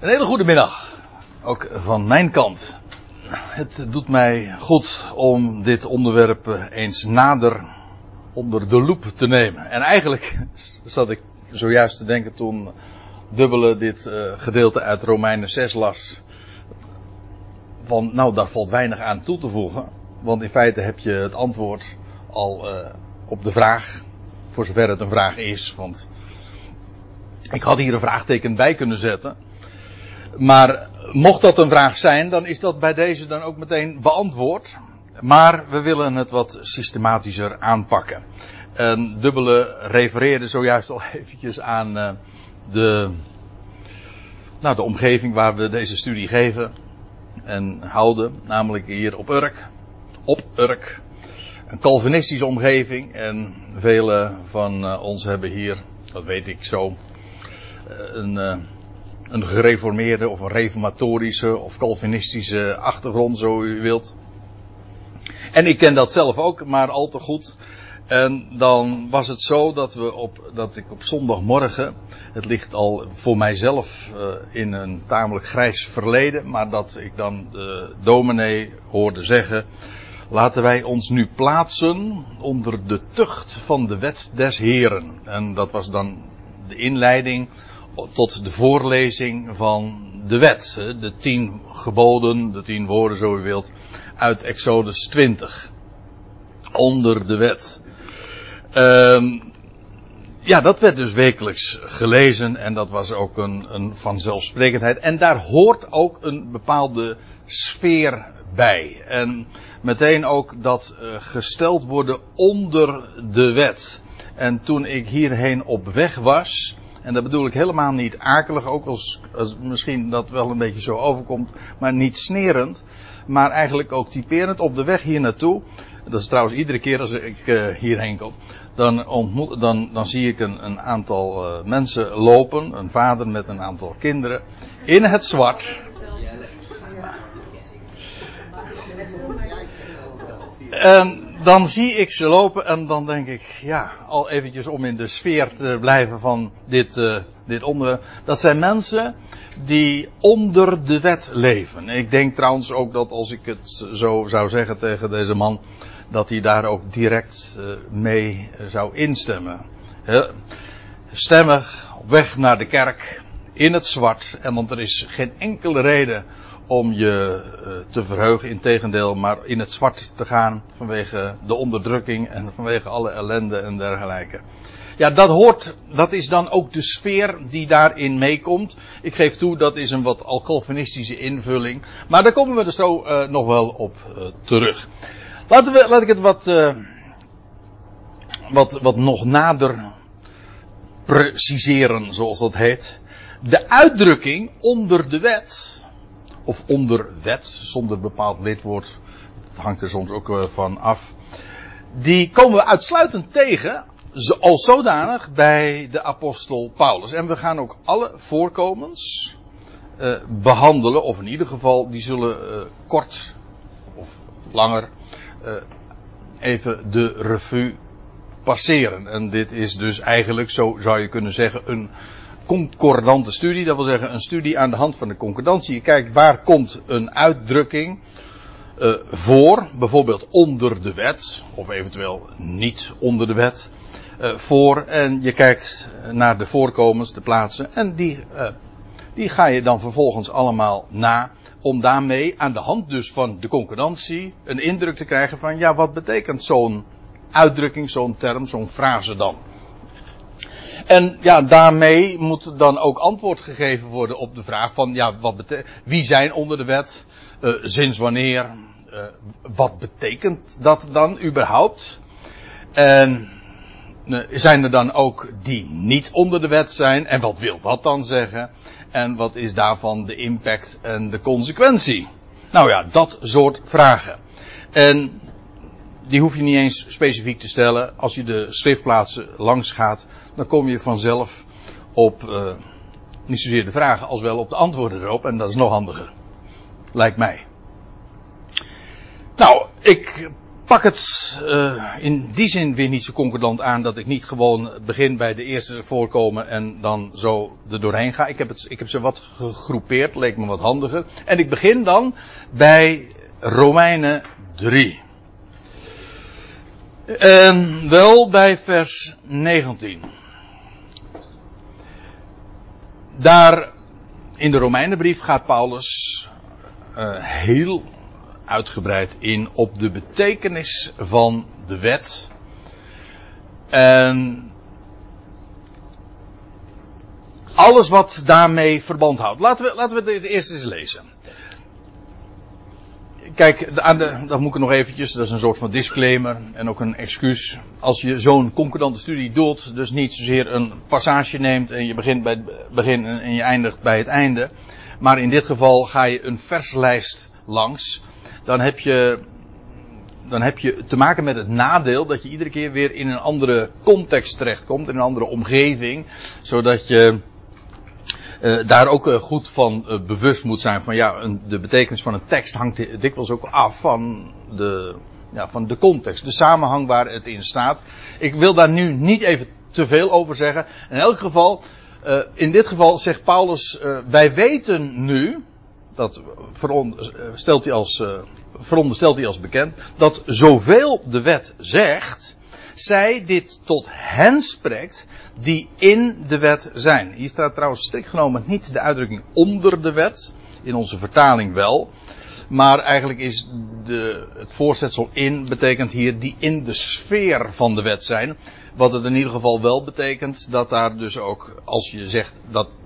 Een hele goede middag. Ook van mijn kant. Het doet mij goed om dit onderwerp eh, eens nader onder de loep te nemen. En eigenlijk zat ik zojuist te denken toen Dubbele dit uh, gedeelte uit Romeinen 6 las. Van, nou, daar valt weinig aan toe te voegen. Want in feite heb je het antwoord al uh, op de vraag. Voor zover het een vraag is. Want ik had hier een vraagteken bij kunnen zetten. Maar mocht dat een vraag zijn, dan is dat bij deze dan ook meteen beantwoord. Maar we willen het wat systematischer aanpakken. En Dubbele refereerde zojuist al eventjes aan uh, de, nou, de omgeving waar we deze studie geven en houden. Namelijk hier op Urk. Op Urk. Een Calvinistische omgeving. En vele van uh, ons hebben hier, dat weet ik zo, een, uh, een gereformeerde of een reformatorische of Calvinistische achtergrond, zo u wilt. En ik ken dat zelf ook, maar al te goed. En dan was het zo dat, we op, dat ik op zondagmorgen, het ligt al voor mijzelf uh, in een tamelijk grijs verleden, maar dat ik dan de dominee hoorde zeggen, laten wij ons nu plaatsen onder de tucht van de wet des Heren. En dat was dan de inleiding tot de voorlezing van de wet. De tien geboden, de tien woorden zo u wilt, uit Exodus 20. Onder de wet. Um, ja, dat werd dus wekelijks gelezen en dat was ook een, een vanzelfsprekendheid. En daar hoort ook een bepaalde sfeer bij. En meteen ook dat uh, gesteld worden onder de wet. En toen ik hierheen op weg was, en dat bedoel ik helemaal niet akelig, ook als, als misschien dat wel een beetje zo overkomt, maar niet snerend, maar eigenlijk ook typerend op de weg hier naartoe. Dat is trouwens iedere keer als ik uh, hierheen kom. Dan, ontmoet, dan, dan zie ik een, een aantal uh, mensen lopen. Een vader met een aantal kinderen. In het zwart. En dan zie ik ze lopen en dan denk ik, ja, al eventjes om in de sfeer te blijven van dit, uh, dit onderwerp. Dat zijn mensen die onder de wet leven. Ik denk trouwens ook dat als ik het zo zou zeggen tegen deze man, dat hij daar ook direct uh, mee zou instemmen. Stemmig, op weg naar de kerk, in het zwart. En want er is geen enkele reden om je uh, te verheugen, integendeel, maar in het zwart te gaan vanwege de onderdrukking en vanwege alle ellende en dergelijke. Ja, dat hoort, dat is dan ook de sfeer die daarin meekomt. Ik geef toe, dat is een wat alcalvinistische invulling. Maar daar komen we er zo uh, nog wel op uh, terug. Laten we, laat ik het wat, wat, wat nog nader preciseren, zoals dat heet. De uitdrukking onder de wet, of onder wet, zonder bepaald lidwoord, dat hangt er soms ook uh, van af. Die komen we uitsluitend tegen, als zodanig, bij de apostel Paulus. En we gaan ook alle voorkomens uh, behandelen, of in ieder geval, die zullen uh, kort of langer even de revue passeren. En dit is dus eigenlijk, zo zou je kunnen zeggen, een concordante studie. Dat wil zeggen een studie aan de hand van de concordantie. Je kijkt waar komt een uitdrukking uh, voor, bijvoorbeeld onder de wet, of eventueel niet onder de wet, uh, voor. En je kijkt naar de voorkomens, de plaatsen, en die, uh, die ga je dan vervolgens allemaal na om daarmee aan de hand dus van de concordantie een indruk te krijgen van ja, wat betekent zo'n uitdrukking, zo'n term, zo'n frase dan? En ja, daarmee moet dan ook antwoord gegeven worden op de vraag van ja, wat wie zijn onder de wet, uh, sinds wanneer, uh, wat betekent dat dan überhaupt? En uh, zijn er dan ook die niet onder de wet zijn en wat wil dat dan zeggen? En wat is daarvan de impact en de consequentie? Nou ja, dat soort vragen. En die hoef je niet eens specifiek te stellen. Als je de schriftplaatsen langs gaat, dan kom je vanzelf op uh, niet zozeer de vragen als wel op de antwoorden erop. En dat is nog handiger. Lijkt mij. Nou, ik pak het uh, in die zin weer niet zo concordant aan dat ik niet gewoon begin bij de eerste voorkomen en dan zo er doorheen ga. Ik heb, het, ik heb ze wat gegroepeerd, leek me wat handiger. En ik begin dan bij Romeinen 3. Wel bij vers 19. Daar in de Romeinenbrief gaat Paulus uh, heel uitgebreid in op de betekenis van de wet. En alles wat daarmee verband houdt. Laten we, laten we het eerst eens lezen. Kijk, aan de, dat moet ik nog eventjes, dat is een soort van disclaimer en ook een excuus. Als je zo'n concordante studie doet, dus niet zozeer een passage neemt en je begint bij het begin en je eindigt bij het einde. Maar in dit geval ga je een verslijst langs dan heb je, dan heb je te maken met het nadeel dat je iedere keer weer in een andere context terechtkomt, in een andere omgeving, zodat je uh, daar ook uh, goed van uh, bewust moet zijn van ja, de betekenis van een tekst hangt dikwijls ook af van de, ja, van de context, de samenhang waar het in staat. Ik wil daar nu niet even te veel over zeggen. In elk geval, in dit geval zegt Paulus, wij weten nu, dat veronderstelt hij als, veronderstelt hij als bekend, dat zoveel de wet zegt, zij dit tot hen spreekt die in de wet zijn. Hier staat trouwens strikt genomen niet de uitdrukking onder de wet, in onze vertaling wel. Maar eigenlijk is de, het voorzetsel in betekent hier die in de sfeer van de wet zijn. Wat het in ieder geval wel betekent dat daar dus ook, als je zegt dat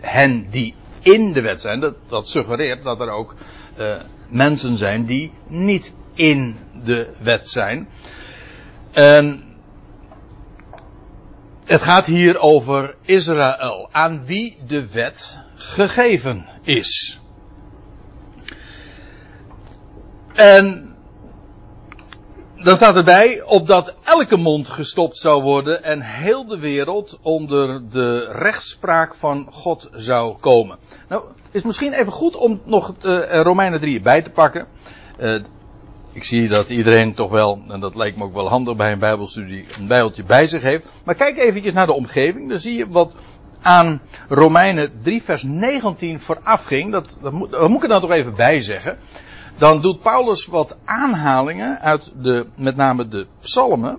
hen die in de wet zijn. Dat, dat suggereert dat er ook uh, mensen zijn die niet in de wet zijn. En het gaat hier over Israël, aan wie de wet gegeven is. En dan staat erbij, opdat elke mond gestopt zou worden en heel de wereld onder de rechtspraak van God zou komen. Nou, is misschien even goed om nog uh, Romeinen 3 bij te pakken. Ik zie dat iedereen toch wel, en dat lijkt me ook wel handig bij een bijbelstudie, een bijbeltje bij zich heeft. Maar kijk eventjes naar de omgeving, dan zie je wat aan Romeinen 3 vers 19 vooraf ging. Dat, dat, moet, dat moet ik er dan toch even bij zeggen dan doet Paulus wat aanhalingen uit de, met name de psalmen.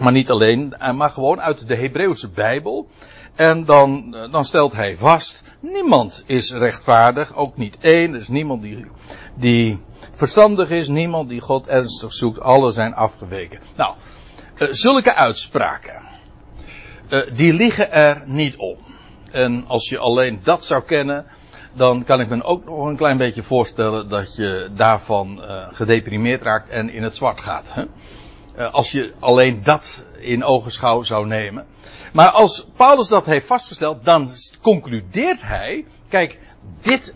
Maar niet alleen, maar gewoon uit de Hebreeuwse Bijbel. En dan, dan stelt hij vast, niemand is rechtvaardig, ook niet één. Er is niemand die, die verstandig is, niemand die God ernstig zoekt. Alle zijn afgeweken. Nou, uh, zulke uitspraken, uh, die liggen er niet om. En als je alleen dat zou kennen, dan kan ik me ook nog een klein beetje voorstellen dat je daarvan uh, gedeprimeerd raakt en in het zwart gaat. Hè? Als je alleen dat in ogenschouw zou nemen. Maar als Paulus dat heeft vastgesteld, dan concludeert hij, kijk, dit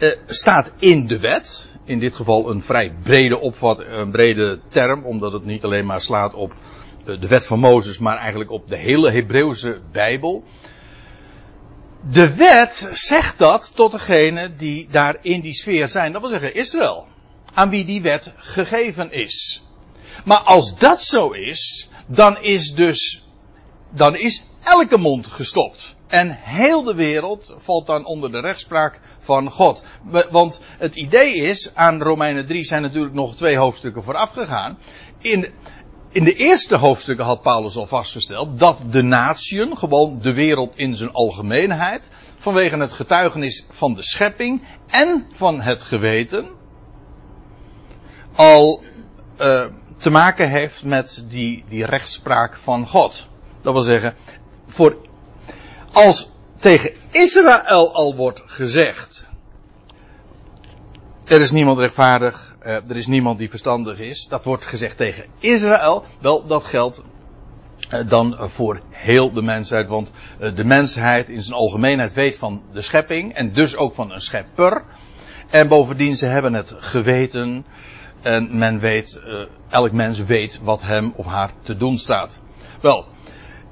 uh, staat in de wet. In dit geval een vrij brede opvat, een brede term, omdat het niet alleen maar slaat op de wet van Mozes, maar eigenlijk op de hele Hebreeuwse Bijbel. De wet zegt dat tot degene die daar in die sfeer zijn. Dat wil zeggen Israël. Aan wie die wet gegeven is. Maar als dat zo is, dan is dus, dan is elke mond gestopt. En heel de wereld valt dan onder de rechtspraak van God. Want het idee is, aan Romeinen 3 zijn natuurlijk nog twee hoofdstukken vooraf gegaan. In, in de eerste hoofdstukken had Paulus al vastgesteld dat de natieën, gewoon de wereld in zijn algemeenheid, vanwege het getuigenis van de schepping en van het geweten, al uh, te maken heeft met die, die rechtspraak van God. Dat wil zeggen, voor, als tegen Israël al wordt gezegd, er is niemand rechtvaardig, uh, er is niemand die verstandig is. Dat wordt gezegd tegen Israël. Wel, dat geldt uh, dan voor heel de mensheid. Want uh, de mensheid in zijn algemeenheid weet van de schepping. En dus ook van een schepper. En bovendien, ze hebben het geweten. En men weet, elk mens weet wat hem of haar te doen staat. Wel,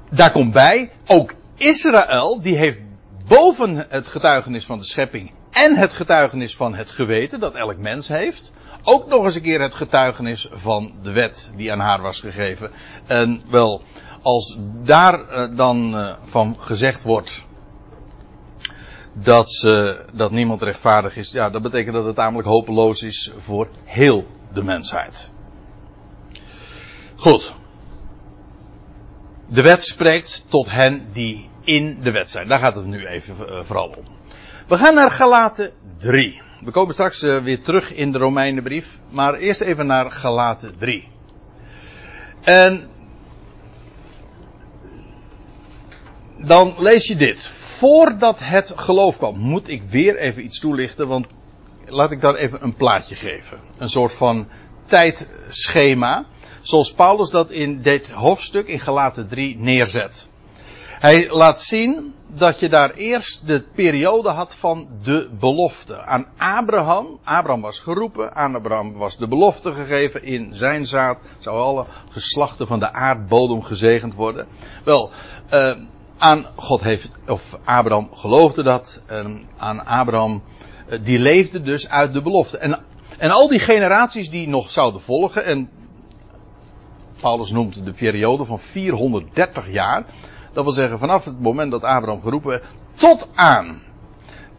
daar komt bij, ook Israël, die heeft boven het getuigenis van de schepping en het getuigenis van het geweten dat elk mens heeft. Ook nog eens een keer het getuigenis van de wet die aan haar was gegeven. En wel, als daar uh, dan uh, van gezegd wordt dat, ze, dat niemand rechtvaardig is, ja, dat betekent dat het tamelijk hopeloos is voor heel de mensheid. Goed. De wet spreekt tot hen die in de wet zijn. Daar gaat het nu even uh, vooral om. We gaan naar Galaten 3. We komen straks uh, weer terug in de Romeinenbrief. Maar eerst even naar Galaten 3. En dan lees je dit. Voordat het geloof kwam, moet ik weer even iets toelichten, want laat ik daar even een plaatje geven. Een soort van tijdschema, zoals Paulus dat in dit hoofdstuk in Galaten 3 neerzet. Hij laat zien dat je daar eerst de periode had van de belofte. Aan Abraham, Abraham was geroepen, aan Abraham was de belofte gegeven, in zijn zaad zou alle geslachten van de aardbodem gezegend worden. Wel, uh, aan God heeft, of Abraham geloofde dat, aan Abraham, uh, die leefde dus uit de belofte. En, en al die generaties die nog zouden volgen, en Paulus noemt de periode van 430 jaar, dat wil zeggen vanaf het moment dat Abraham geroepen werd, tot aan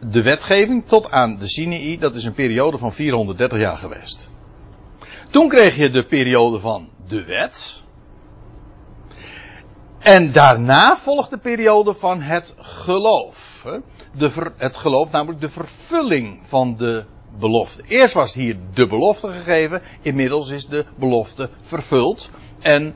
de wetgeving, tot aan de Sinai, dat is een periode van 430 jaar geweest. Toen kreeg je de periode van de wet. En daarna volgt de periode van het geloof. De het geloof, namelijk de vervulling van de belofte. Eerst was hier de belofte gegeven, inmiddels is de belofte vervuld. En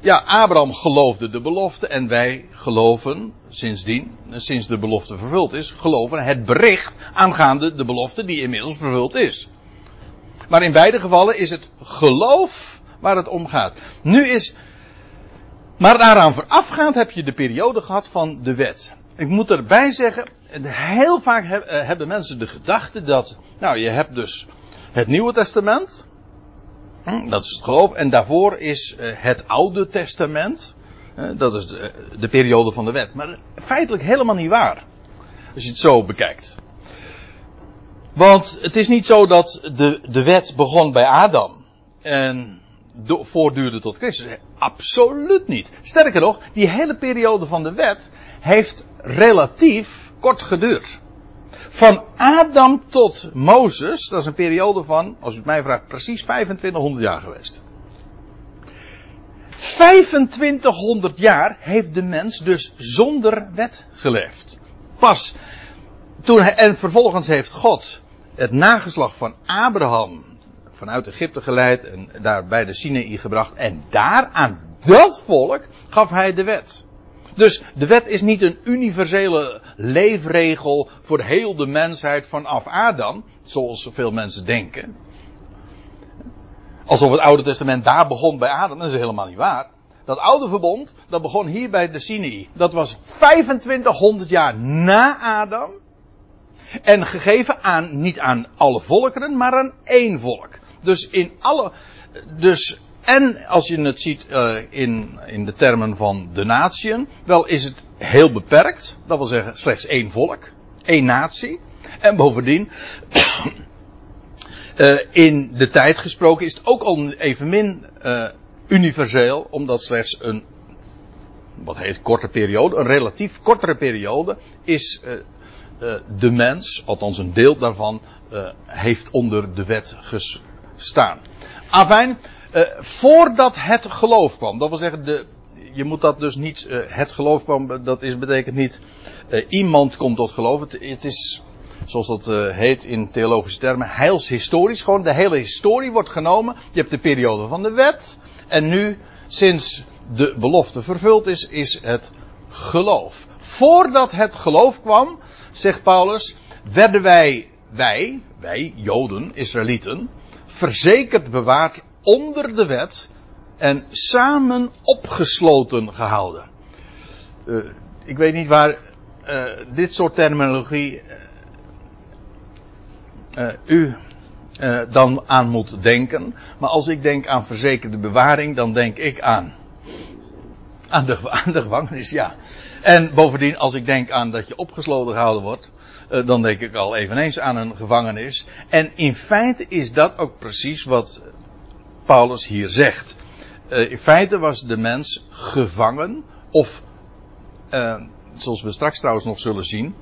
ja, Abraham geloofde de belofte en wij geloven sindsdien, sinds de belofte vervuld is, geloven het bericht aangaande de belofte die inmiddels vervuld is. Maar in beide gevallen is het geloof waar het om gaat. Nu is, maar daaraan voorafgaand heb je de periode gehad van de wet. Ik moet erbij zeggen, heel vaak eh, hebben mensen de gedachte dat, nou je hebt dus het Nieuwe Testament, dat is het geloof. En daarvoor is uh, het Oude Testament. Dat is de, de, periode van de wet. Maar feitelijk helemaal niet waar. Als je het zo bekijkt. Want het is niet zo dat de, de wet begon bij Adam. En voortduurde tot Christus. Absoluut niet. Sterker nog, die hele periode van de wet heeft relatief kort geduurd. Van Adam tot Mozes, dat is een periode van, als u het mij vraagt, precies 2500 jaar geweest. 2500 jaar heeft de mens dus zonder wet geleefd. Pas toen hij, en vervolgens heeft God het nageslag van Abraham vanuit Egypte geleid en daar bij de Sinaï gebracht. En daar aan dat volk gaf hij de wet. Dus de wet is niet een universele leefregel voor heel de mensheid vanaf Adam, zoals veel mensen denken. Alsof het Oude Testament daar begon bij Adam, dat is helemaal niet waar. Dat oude verbond, dat begon hier bij de Sinai. Dat was 2500 jaar na Adam. En gegeven aan, niet aan alle volkeren, maar aan één volk. Dus in alle, dus en als je het ziet uh, in, in de termen van de natieën, wel is het heel beperkt. Dat wil zeggen slechts één volk, één natie. En bovendien, uh, in de tijd gesproken is het ook al evenmin uh, universeel, omdat slechts een, wat heet korte periode, een relatief kortere periode, is de mens, althans een deel daarvan, heeft onder de wet gestaan. Afijn, uh, voordat het geloof kwam. Dat wil zeggen, de, je moet dat dus niet, uh, het geloof kwam, dat is, betekent niet, uh, iemand komt tot geloof. Het, het is, zoals dat heet in theologische termen, heilshistorisch. Gewoon de hele historie wordt genomen. Je hebt de periode van de wet. En nu, sinds de belofte vervuld is, is het geloof. Voordat het geloof kwam, zegt Paulus, werden wij, wij, wij, Joden, Israëlieten, verzekerd bewaard onder de wet en samen opgesloten gehouden. Uh, ik weet niet waar uh, dit soort terminologie uh, u dan aan moet denken. Maar als ik denk aan verzekerde bewaring, dan denk ik aan. Aan de, aan de gevangenis, ja. En bovendien, als ik denk aan dat je opgesloten gehouden wordt, dan denk ik al eveneens aan een gevangenis. En in feite is dat ook precies wat Paulus hier zegt. Uh, in feite was de mens gevangen, of uh, zoals we straks trouwens nog zullen zien,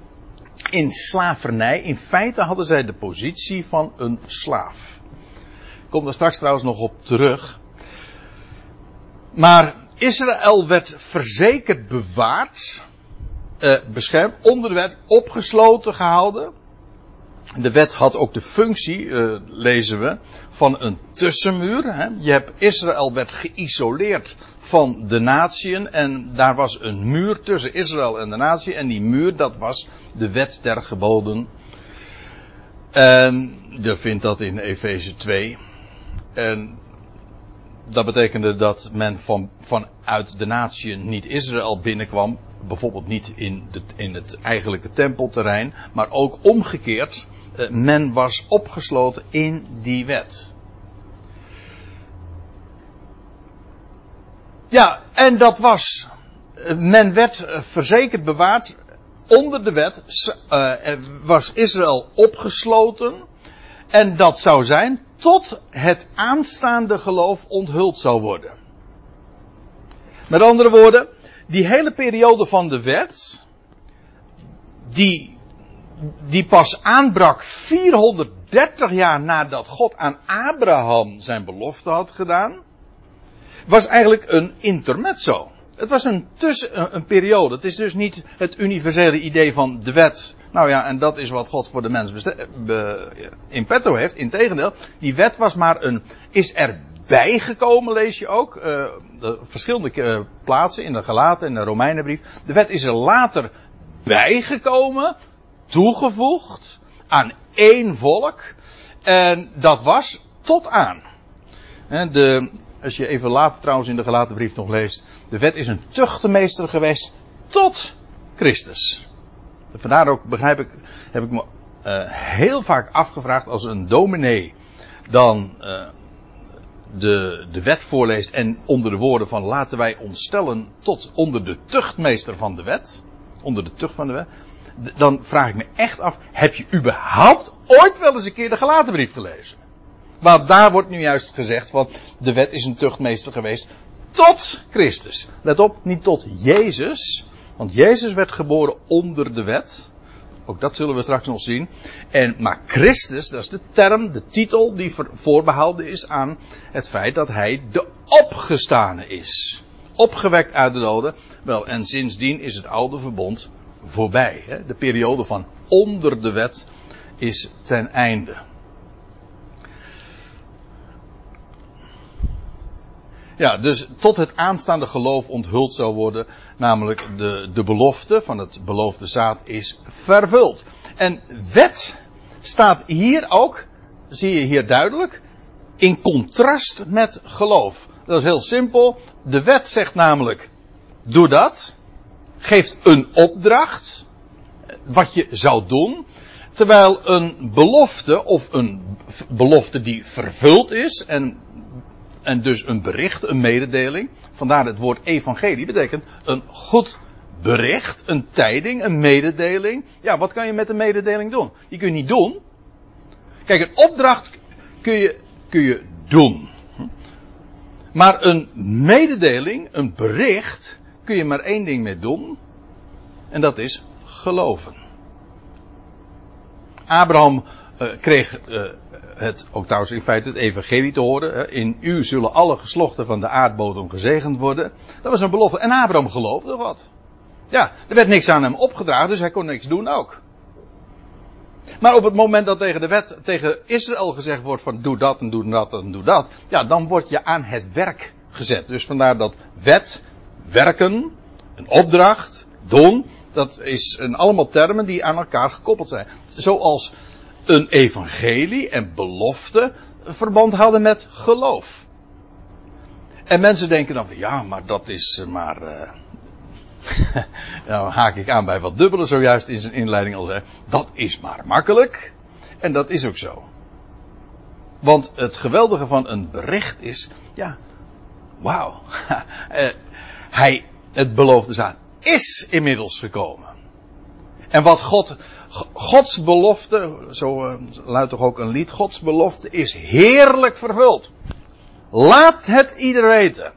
in slavernij. In feite hadden zij de positie van een slaaf. Ik kom daar straks trouwens nog op terug. Maar Israël werd verzekerd bewaard, uh, beschermd, onder de wet, opgesloten gehouden. De wet had ook de functie, lezen we, van een tussenmuur. Hè. Je hebt, Israël werd geïsoleerd van de natieën en daar was een muur tussen Israël en de natie en die muur dat was de wet der geboden. En je vindt dat in Efeze 2. En dat betekende dat men van, vanuit de natie niet Israël binnenkwam. Bijvoorbeeld niet in, de, in het eigenlijke tempelterrein. Maar ook omgekeerd. Eh, men was opgesloten in die wet. Ja, en dat was. Eh, men werd eh, verzekerd bewaard onder de wet. Was Israël opgesloten. En dat zou zijn tot het aanstaande geloof onthuld zou worden. Met andere woorden, die hele periode van de wet, die, die pas aanbrak 430 jaar nadat God aan Abraham zijn belofte had gedaan, was eigenlijk een intermezzo. Het was een tussen, een periode. Het is dus niet het universele idee van de wet nou ja, en dat is wat God voor de mens in petto heeft. Integendeel, die wet was maar een, is erbij gekomen, lees je ook. Uh, de verschillende uh, plaatsen in de Galaten en de Romeinenbrief. De wet is er later bijgekomen, toegevoegd aan één volk. En dat was tot aan. De, als je even later trouwens in de Galatenbrief nog leest. De wet is een tuchtmeester geweest tot Christus. Vandaar ook, begrijp ik, heb ik me uh, heel vaak afgevraagd als een dominee dan uh, de, de wet voorleest en onder de woorden van laten wij ons stellen tot onder de tuchtmeester van de wet, onder de tucht van de wet, dan vraag ik me echt af, heb je überhaupt ooit wel eens een keer de gelaten brief gelezen? Want daar wordt nu juist gezegd van de wet is een tuchtmeester geweest tot Christus. Let op, niet tot Jezus, want Jezus werd geboren onder de wet. Ook dat zullen we straks nog zien. En, maar Christus, dat is de term, de titel die voorbehouden is aan het feit dat hij de opgestane is. Opgewekt uit de doden. Wel, en sindsdien is het oude verbond voorbij. Hè? De periode van onder de wet is ten einde. Ja, dus tot het aanstaande geloof onthuld zou worden, namelijk de, de belofte van het beloofde zaad is vervuld. En wet staat hier ook, zie je hier duidelijk, in contrast met geloof. Dat is heel simpel. De wet zegt namelijk, doe dat, geeft een opdracht, wat je zou doen, terwijl een belofte of een belofte die vervuld is en en dus een bericht, een mededeling. Vandaar het woord evangelie betekent een goed bericht, een tijding, een mededeling. Ja, wat kan je met een mededeling doen? Die kun je niet doen. Kijk, een opdracht kun je, kun je doen. Maar een mededeling, een bericht, kun je maar één ding mee doen. En dat is geloven. Abraham uh, kreeg uh, het, ook trouwens in feite het evangelie te horen. In u zullen alle geslochten van de aardbodem gezegend worden. Dat was een belofte. En Abraham geloofde wat. Ja, er werd niks aan hem opgedragen, dus hij kon niks doen ook. Maar op het moment dat tegen de wet, tegen Israël gezegd wordt van doe dat en doe dat en doe dat. Ja, dan word je aan het werk gezet. Dus vandaar dat wet, werken, een opdracht, doen. Dat is een allemaal termen die aan elkaar gekoppeld zijn. Zoals een evangelie en belofte verband hadden met geloof. En mensen denken dan van ja, maar dat is maar. Uh, nou haak ik aan bij wat dubbele zojuist in zijn inleiding al zei. Dat is maar makkelijk. En dat is ook zo. Want het geweldige van een bericht is, ja, wauw. Eh, hij, het beloofde zaad, is inmiddels gekomen. En wat God Gods belofte, zo uh, luidt toch ook een lied, Gods belofte is heerlijk vervuld. Laat het ieder weten.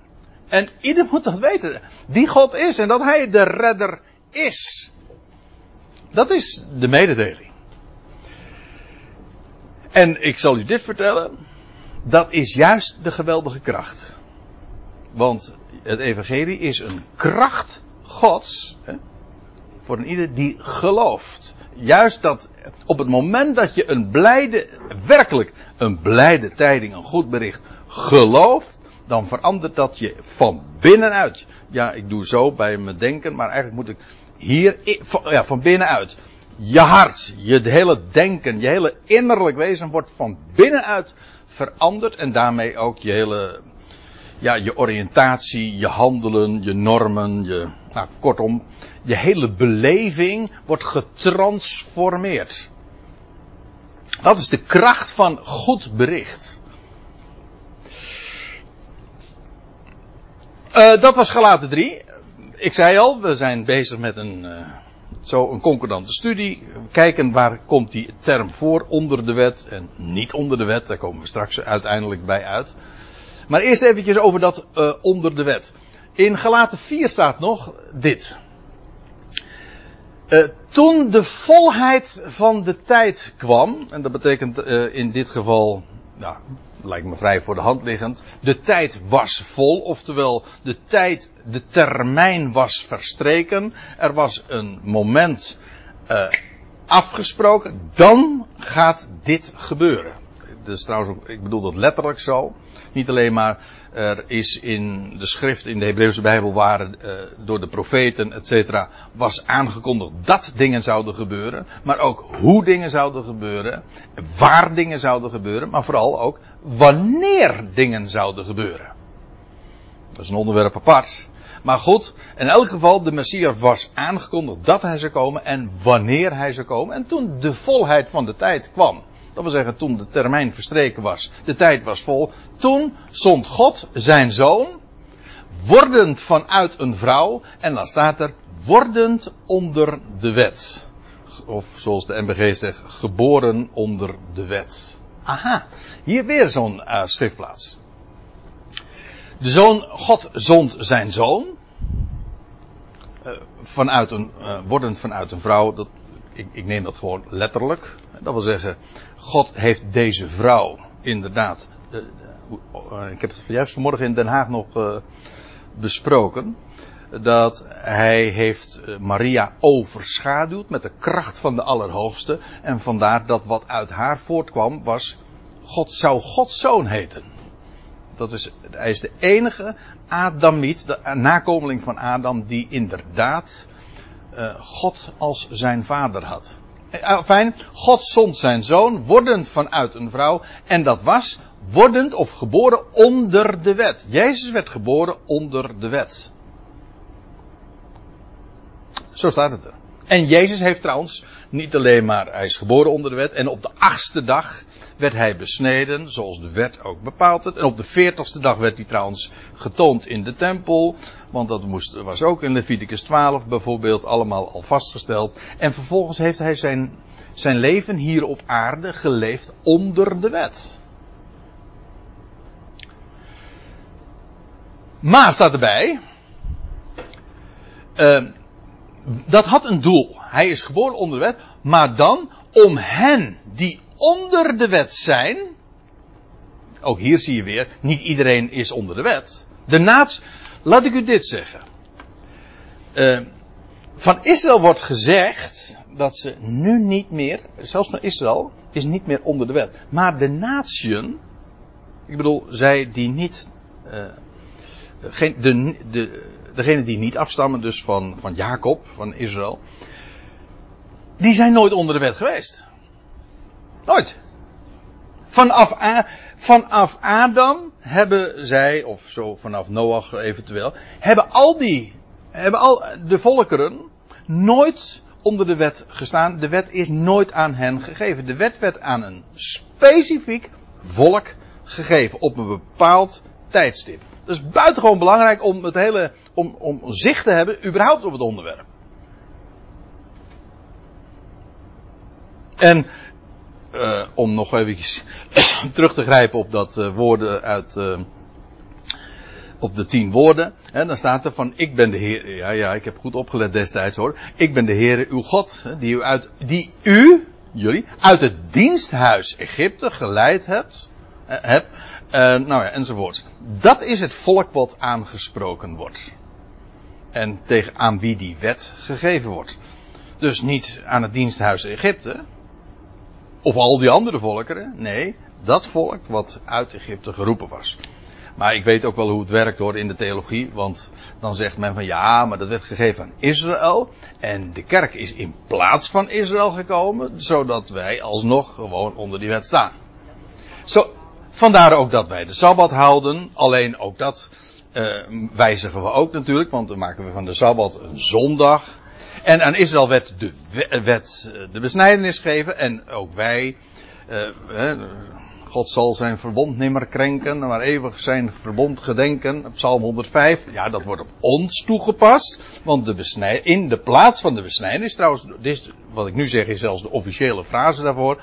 En ieder moet dat weten. Wie God is en dat Hij de redder is. Dat is de mededeling. En ik zal u dit vertellen. Dat is juist de geweldige kracht. Want het evangelie is een kracht Gods. Hè, voor een ieder die gelooft. Juist dat op het moment dat je een blijde, werkelijk een blijde tijding, een goed bericht gelooft, dan verandert dat je van binnenuit. Ja, ik doe zo bij mijn denken, maar eigenlijk moet ik hier, ja, van binnenuit. Je hart, je hele denken, je hele innerlijk wezen wordt van binnenuit veranderd en daarmee ook je hele, ja, je oriëntatie, je handelen, je normen, je, nou, kortom, je hele beleving wordt getransformeerd. Dat is de kracht van goed bericht. Uh, dat was gelaten 3. Ik zei al, we zijn bezig met een, uh, zo een concordante studie. Kijken waar komt die term voor onder de wet en niet onder de wet. Daar komen we straks uiteindelijk bij uit. Maar eerst eventjes over dat uh, onder de wet. In gelaten 4 staat nog dit. Uh, toen de volheid van de tijd kwam, en dat betekent uh, in dit geval, nou, lijkt me vrij voor de hand liggend, de tijd was vol, oftewel de tijd, de termijn was verstreken, er was een moment afgesproken, dan gaat dit gebeuren. Dus trouwens, ik bedoel dat letterlijk zo. Niet alleen maar er is in de schrift in de Hebreeuwse Bijbel waren uh, door de profeten etc. was aangekondigd dat dingen zouden gebeuren, maar ook hoe dingen zouden gebeuren, waar dingen zouden gebeuren, maar vooral ook wanneer dingen zouden gebeuren. Dat is een onderwerp apart. Maar goed, in elk geval, de Messias was aangekondigd dat hij zou komen en wanneer hij zou komen. En toen de volheid van de tijd kwam, dat wil zeggen, toen de termijn verstreken was, de tijd was vol. Toen zond God zijn zoon, wordend vanuit een vrouw, en dan staat er, wordend onder de wet. Of zoals de MBG zegt, geboren onder de wet. Aha, hier weer zo'n uh, schriftplaats. De zoon, God zond zijn zoon. Uh, vanuit een, uh, wordend vanuit een vrouw. Dat, ik, ik neem dat gewoon letterlijk. Dat wil zeggen, God heeft deze vrouw inderdaad. Uh, uh, ik heb het juist vanmorgen in Den Haag nog uh, besproken. Dat hij heeft Maria overschaduwd met de kracht van de Allerhoogste. En vandaar dat wat uit haar voortkwam was. God zou Gods zoon heten. Dat is, hij is de enige Adamiet, de nakomeling van Adam, die inderdaad God als zijn vader had. Fijn, God zond zijn zoon, wordend vanuit een vrouw. En dat was wordend of geboren onder de wet. Jezus werd geboren onder de wet. Zo staat het er. En Jezus heeft trouwens niet alleen maar, hij is geboren onder de wet. En op de achtste dag werd hij besneden, zoals de wet ook bepaalt het. En op de veertigste dag werd hij trouwens getoond in de tempel. Want dat moest, was ook in Leviticus 12 bijvoorbeeld allemaal al vastgesteld. En vervolgens heeft hij zijn, zijn leven hier op aarde geleefd onder de wet. Maar staat erbij. Uh, dat had een doel. Hij is geboren onder de wet. Maar dan om hen die onder de wet zijn. Ook hier zie je weer, niet iedereen is onder de wet. De naats, laat ik u dit zeggen. Uh, van Israël wordt gezegd dat ze nu niet meer, zelfs van Israël, is niet meer onder de wet. Maar de natieën, ik bedoel, zij die niet, uh, geen, de, de, degene die niet afstammen dus van, van Jacob, van Israël, die zijn nooit onder de wet geweest. Nooit. Vanaf, vanaf Adam hebben zij, of zo vanaf Noach eventueel, hebben al die, hebben al de volkeren nooit onder de wet gestaan. De wet is nooit aan hen gegeven. De wet werd aan een specifiek volk gegeven op een bepaald tijdstip. Dat is buitengewoon belangrijk om het hele, om, om zicht te hebben überhaupt op het onderwerp. En uh, om nog even terug te grijpen op dat uh, woorden uit. Uh, op de tien woorden. Hè, dan staat er van: Ik ben de Heer. Ja, ja, ik heb goed opgelet destijds hoor. Ik ben de Heer, uw God. Die, u uit, die u, jullie, uit het diensthuis Egypte geleid hebt. heb, nou ja, enzovoort. Dat is het volk wat aangesproken wordt. En tegen aan wie die wet gegeven wordt. Dus niet aan het diensthuis Egypte. Of al die andere volkeren. Nee, dat volk wat uit Egypte geroepen was. Maar ik weet ook wel hoe het werkt hoor in de theologie. Want dan zegt men van ja, maar dat werd gegeven aan Israël. En de kerk is in plaats van Israël gekomen. Zodat wij alsnog gewoon onder die wet staan. Zo, vandaar ook dat wij de Sabbat houden. Alleen ook dat uh, wijzigen we ook natuurlijk. Want dan maken we van de Sabbat een zondag. En aan Israël werd de, wet, eh, de besnijdenis gegeven. En ook wij. Uh, God zal zijn verbond nimmer krenken, maar eeuwig zijn verbond gedenken. Psalm 105. Ja, dat wordt op ons toegepast. Want de in de plaats van de besnijdenis, trouwens, dit, wat ik nu zeg is zelfs de officiële frase daarvoor.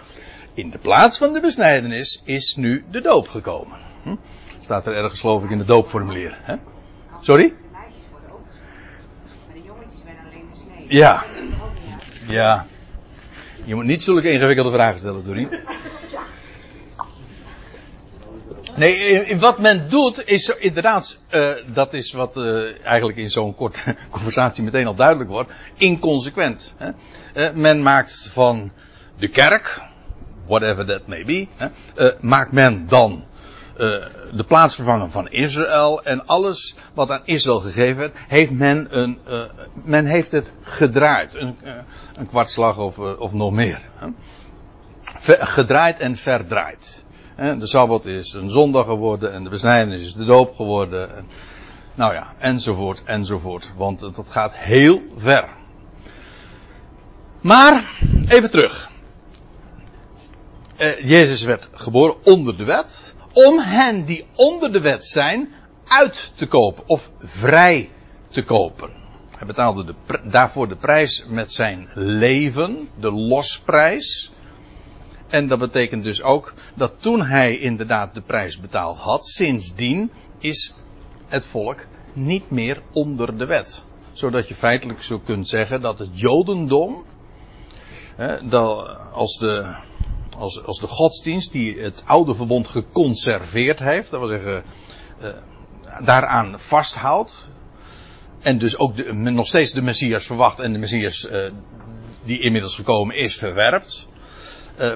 In de plaats van de besnijdenis is nu de doop gekomen. Hm? Staat er ergens geloof ik in de doopformulier. Hè? Sorry? Ja. Ja. Je moet niet zulke ingewikkelde vragen stellen, Dorien. Nee, wat men doet is inderdaad, uh, dat is wat uh, eigenlijk in zo'n korte conversatie meteen al duidelijk wordt, inconsequent. Hè? Uh, men maakt van de kerk, whatever that may be, hè, maakt men dan de plaatsvervanger van Israël en alles wat aan Israël gegeven werd, heeft men een, men heeft het gedraaid, een, een kwartslag of, of nog meer. Hè? gedraaid en verdraaid. De Sabbat is een zondag geworden en de besnijdenis is de doop geworden. En, nou ja, enzovoort, enzovoort. Want dat gaat heel ver. Maar, even terug. Eh, Jezus werd geboren onder de wet. Om hen die onder de wet zijn uit te kopen of vrij te kopen. Hij betaalde de, daarvoor de prijs met zijn leven, de losprijs. En dat betekent dus ook dat toen hij inderdaad de prijs betaald had, sindsdien is het volk niet meer onder de wet. Zodat je feitelijk zo kunt zeggen dat het Jodendom, dat als, de, als, als de godsdienst die het oude verbond geconserveerd heeft, dat wil zeggen eh, daaraan vasthoudt, en dus ook nog steeds de Messias verwacht en de Messias uh, die inmiddels gekomen is verwerpt. Uh,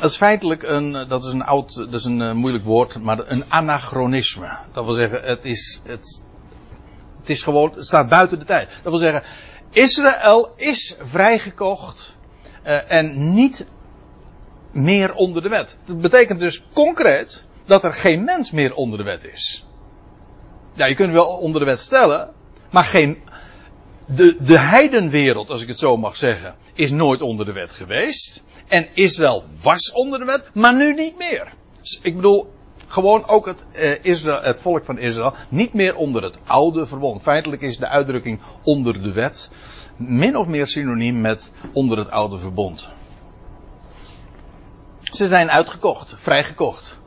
dat is feitelijk een, eh, dat is een oud, dat is een moeilijk woord, maar een anachronisme. Dat wil zeggen, het is, het, het is gewoon, het staat buiten de tijd. Dat wil zeggen, Israël is vrijgekocht en niet meer onder de wet. Dat betekent dus concreet dat er geen mens meer onder de wet is. Ja, je kunt wel onder de wet stellen, maar geen, de, de heidenwereld, als ik het zo mag zeggen, is nooit onder de wet geweest. En Israël was onder de wet, maar nu niet meer. Dus ik bedoel, gewoon ook het, eh, Israël, het volk van Israël niet meer onder het oude verbond. Feitelijk is de uitdrukking onder de wet min of meer synoniem met onder het oude verbond. Ze zijn uitgekocht, vrijgekocht.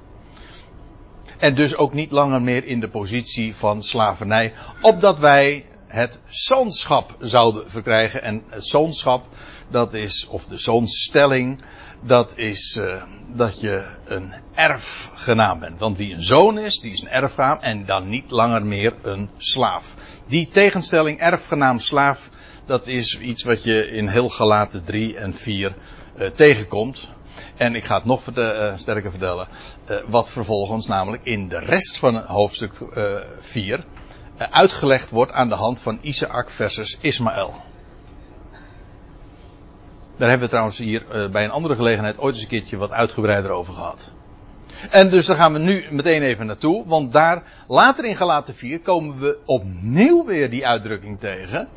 En dus ook niet langer meer in de positie van slavernij, opdat wij het zoonschap zouden verkrijgen. En het zoonschap, dat is, of de zoonstelling, dat is uh, dat je een erfgenaam bent. Want wie een zoon is, die is een erfgenaam en dan niet langer meer een slaaf. Die tegenstelling erfgenaam slaaf, dat is iets wat je in heel gelaten 3 en 4 uh, eh, tegenkomt. En ik ga het nog uh, sterker vertellen. wat vervolgens namelijk in de rest van hoofdstuk 4 uitgelegd wordt aan de hand van Isaac versus Ismaël. Daar hebben we trouwens hier bij een andere gelegenheid ooit eens een keertje wat uitgebreider over gehad. En dus daar gaan we nu meteen even naartoe, want daar later in Galaten 4 komen we opnieuw weer die uitdrukking tegen.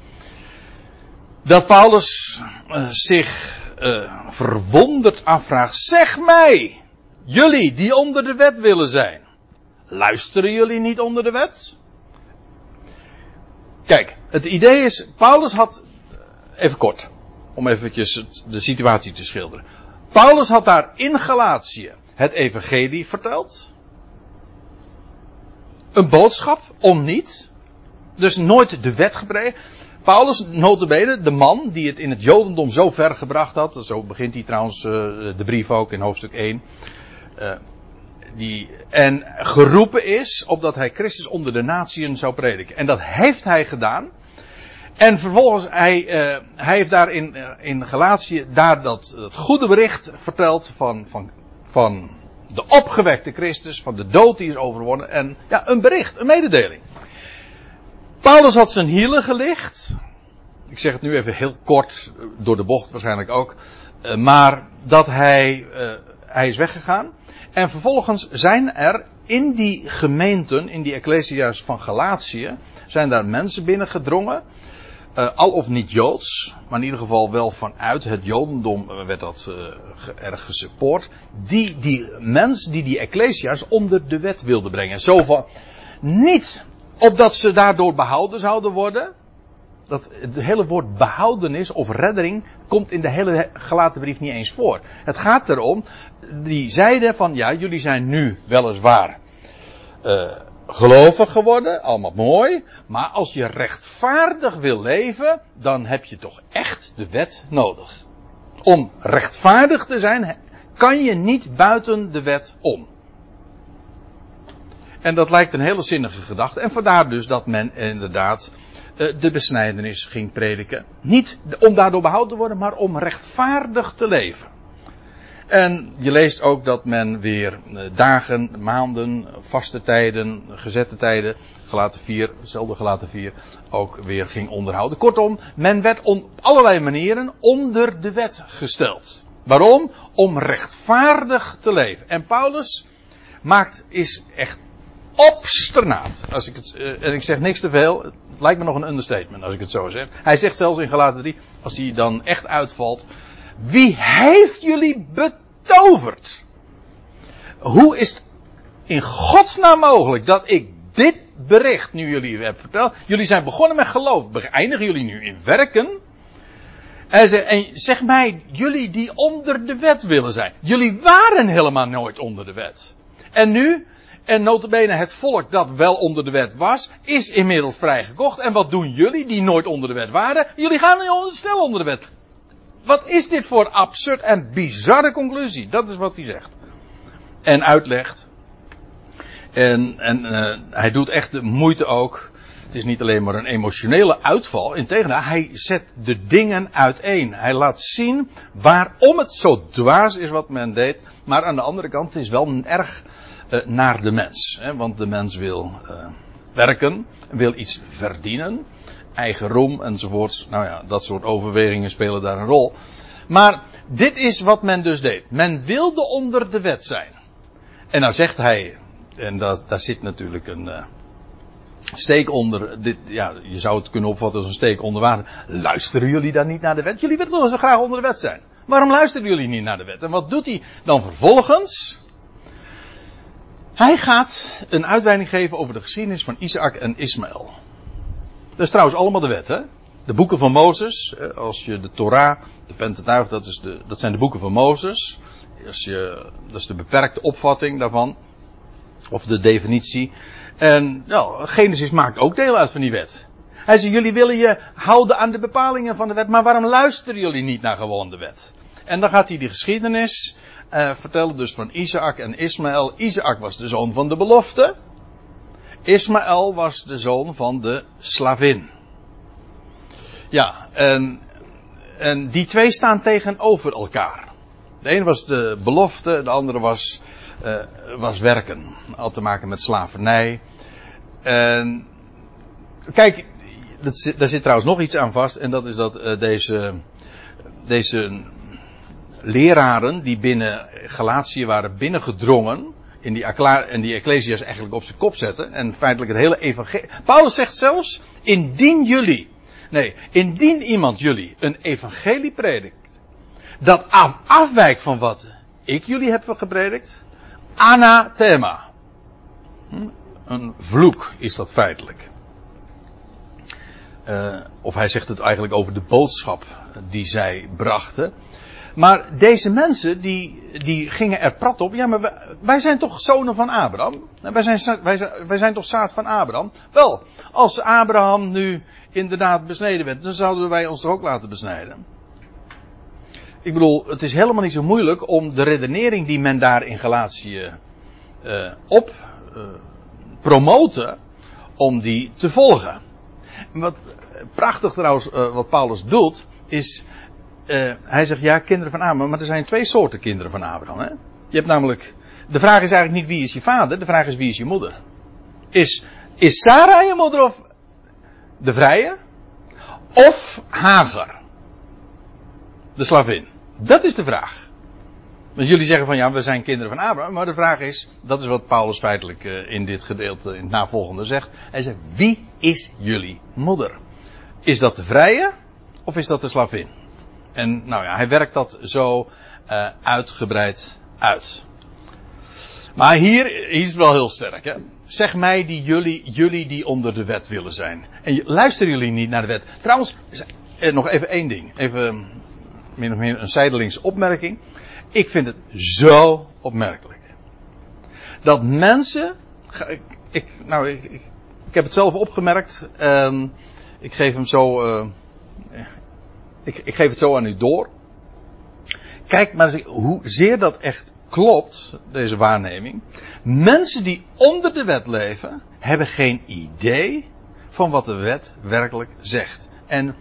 Dat Paulus uh, zich uh, verwonderd afvraagt, zeg mij, jullie die onder de wet willen zijn, luisteren jullie niet onder de wet? Kijk, het idee is, Paulus had, even kort, om eventjes de situatie te schilderen. Paulus had daar in Galatië het evangelie verteld. Een boodschap om niet. Dus nooit de wet gepredikt. Paulus, notabene, de man die het in het Jodendom zo ver gebracht had. Zo begint hij trouwens uh, de brief ook in hoofdstuk 1. Uh, die, en geroepen is opdat hij Christus onder de natieën zou prediken. En dat heeft hij gedaan. En vervolgens, hij, uh, hij heeft daar in, in Galatië daar dat, dat goede bericht verteld van, van, van de opgewekte Christus, van de dood die is overwonnen. En ja, een bericht, een mededeling. Paulus had zijn hielen gelicht. Ik zeg het nu even heel kort, door de bocht waarschijnlijk ook. Uh, maar dat hij, uh, hij is weggegaan. En vervolgens zijn er in die gemeenten, in die ecclesia's van Galatië, zijn daar mensen binnengedrongen. Al of niet Joods, maar in ieder geval wel vanuit het Jodendom werd dat uh, erg gesupport. Die die mensen, die die ecclesia's onder de wet wilden brengen. Zo van, niet opdat ze daardoor behouden zouden worden. Dat het hele woord behoudenis of redding komt in de hele gelaten brief niet eens voor. Het gaat erom, die zeiden van ja, jullie zijn nu weliswaar uh, gelovig geworden, allemaal mooi. Maar als je rechtvaardig wil leven, dan heb je toch echt de wet nodig. Om rechtvaardig te zijn, kan je niet buiten de wet om. En dat lijkt een hele zinnige gedachte. En vandaar dus dat men inderdaad uh, de besnijdenis ging prediken. Niet om daardoor behouden te worden, maar om rechtvaardig te leven. En je leest ook dat men weer dagen, maanden, vaste tijden, gezette tijden, gelaten 4, hetzelfde gelaten 4, ook weer ging onderhouden. Kortom, men werd op allerlei manieren onder de wet gesteld. Waarom? Om rechtvaardig te leven. En Paulus maakt, is echt obsternaat. Als ik het, en ik zeg niks te veel, het lijkt me nog een understatement als ik het zo zeg. Hij zegt zelfs in gelaten 3, als hij dan echt uitvalt, wie heeft jullie betoverd? Hoe is het in godsnaam mogelijk dat ik dit bericht nu jullie heb verteld? Jullie zijn begonnen met geloof. Beëindigen jullie nu in werken? En zeg, en zeg mij, jullie die onder de wet willen zijn. Jullie waren helemaal nooit onder de wet. En nu, en notabene het volk dat wel onder de wet was, is inmiddels vrijgekocht. En wat doen jullie die nooit onder de wet waren? Jullie gaan nu stel onder de wet. Wat is dit voor absurd en bizarre conclusie? Dat is wat hij zegt. En uitlegt. En, en uh, hij doet echt de moeite ook. Het is niet alleen maar een emotionele uitval. Integendeel, hij zet de dingen uiteen. Hij laat zien waarom het zo dwaas is wat men deed. Maar aan de andere kant, het is wel erg uh, naar de mens. Want de mens wil uh, werken, wil iets verdienen eigen roem enzovoorts. Nou ja, dat soort overwegingen spelen daar een rol. Maar dit is wat men dus deed. Men wilde onder de wet zijn. En nou zegt hij, en dat, daar zit natuurlijk een uh, steek onder. Dit, ja, je zou het kunnen opvatten als een steek onder water. Luisteren jullie dan niet naar de wet? Jullie willen zo graag onder de wet zijn. Waarom luisteren jullie niet naar de wet? En wat doet hij dan vervolgens? Hij gaat een uitweiding geven over de geschiedenis van Isaac en Ismaël. Dat is trouwens allemaal de wet, hè? De boeken van Mozes, als je de Torah, de Pentateuch, dat, is de, dat zijn de boeken van Mozes. Als je, dat is de beperkte opvatting daarvan. Of de definitie. En nou, Genesis maakt ook deel uit van die wet. Hij zegt, jullie willen je houden aan de bepalingen van de wet, maar waarom luisteren jullie niet naar gewoon de wet? En dan gaat hij die geschiedenis uh, vertellen dus van Isaac en Ismaël. Isaac was de zoon van de belofte. Ismaël was de zoon van de slavin. Ja, en, en die twee staan tegenover elkaar. De ene was de belofte, de andere was, uh, was werken. Had te maken met slavernij. En kijk, dat, daar zit trouwens nog iets aan vast. En dat is dat uh, deze, deze leraren die binnen Galatië waren binnengedrongen in die, en die Ecclesias eigenlijk op zijn kop zetten. En feitelijk het hele evangelie. Paulus zegt zelfs, indien jullie, nee, indien iemand jullie een evangelie predikt, dat af, afwijkt van wat ik jullie heb gepredikt, anathema. Hm? Een vloek is dat feitelijk. Uh, of hij zegt het eigenlijk over de boodschap die zij brachten. Maar deze mensen die, die gingen er prat op. Ja, maar wij, zijn toch zonen van Abraham? Wij zijn, wij, zijn, wij zijn toch zaad van Abraham? Wel, als Abraham nu inderdaad besneden werd, dan zouden wij ons er ook laten besnijden. Ik bedoel, het is helemaal niet zo moeilijk om de redenering die men daar in Galatië uh, op uh, promoten, om die te volgen. Wat prachtig trouwens, wat Paulus doet, is, hij zegt ja, kinderen van Abraham, maar er zijn twee soorten kinderen van Abraham. Hè? Je hebt namelijk, de vraag is eigenlijk niet wie is je vader, de vraag is wie is je moeder. Is, is Sarah je moeder of de vrije? Of Hagar? De slavin. Dat is de vraag. Want jullie zeggen van ja, we zijn kinderen van Abraham. Maar de vraag is, dat is wat Paulus feitelijk uh, in dit gedeelte, in het navolgende zegt. Hij zegt, wie is jullie moeder? Is dat de vrije of is dat de slavin? En nou ja, hij werkt dat zo uh, uitgebreid uit. Maar hier, is het wel heel sterk. Hè? Zeg mij die jullie, jullie die onder de wet willen zijn. En luisteren jullie niet naar de wet. Trouwens, eh, nog even één ding. Even min of meer een zijdelings opmerking. Ik vind het zo opmerkelijk. Dat mensen. Ik, nou, ik, ik, ik, heb het zelf opgemerkt. Um, ik geef hem zo. Uh, ik, ik, geef het zo aan u door. Kijk maar hoezeer dat echt klopt, deze waarneming. Mensen die onder de wet leven, hebben geen idee van wat de wet werkelijk zegt. En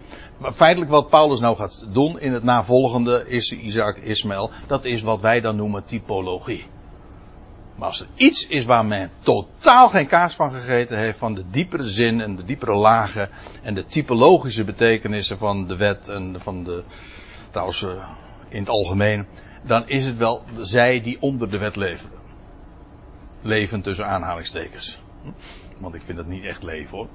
feitelijk wat Paulus nou gaat doen in het navolgende is Isaac Ismaël, dat is wat wij dan noemen typologie. Maar als er iets is waar men totaal geen kaas van gegeten heeft, van de diepere zin en de diepere lagen en de typologische betekenissen van de wet en van de, trouwens eh, in het algemeen, dan is het wel zij die onder de wet leven. Leven tussen aanhalingstekens. Want ik vind dat niet echt leven hoor.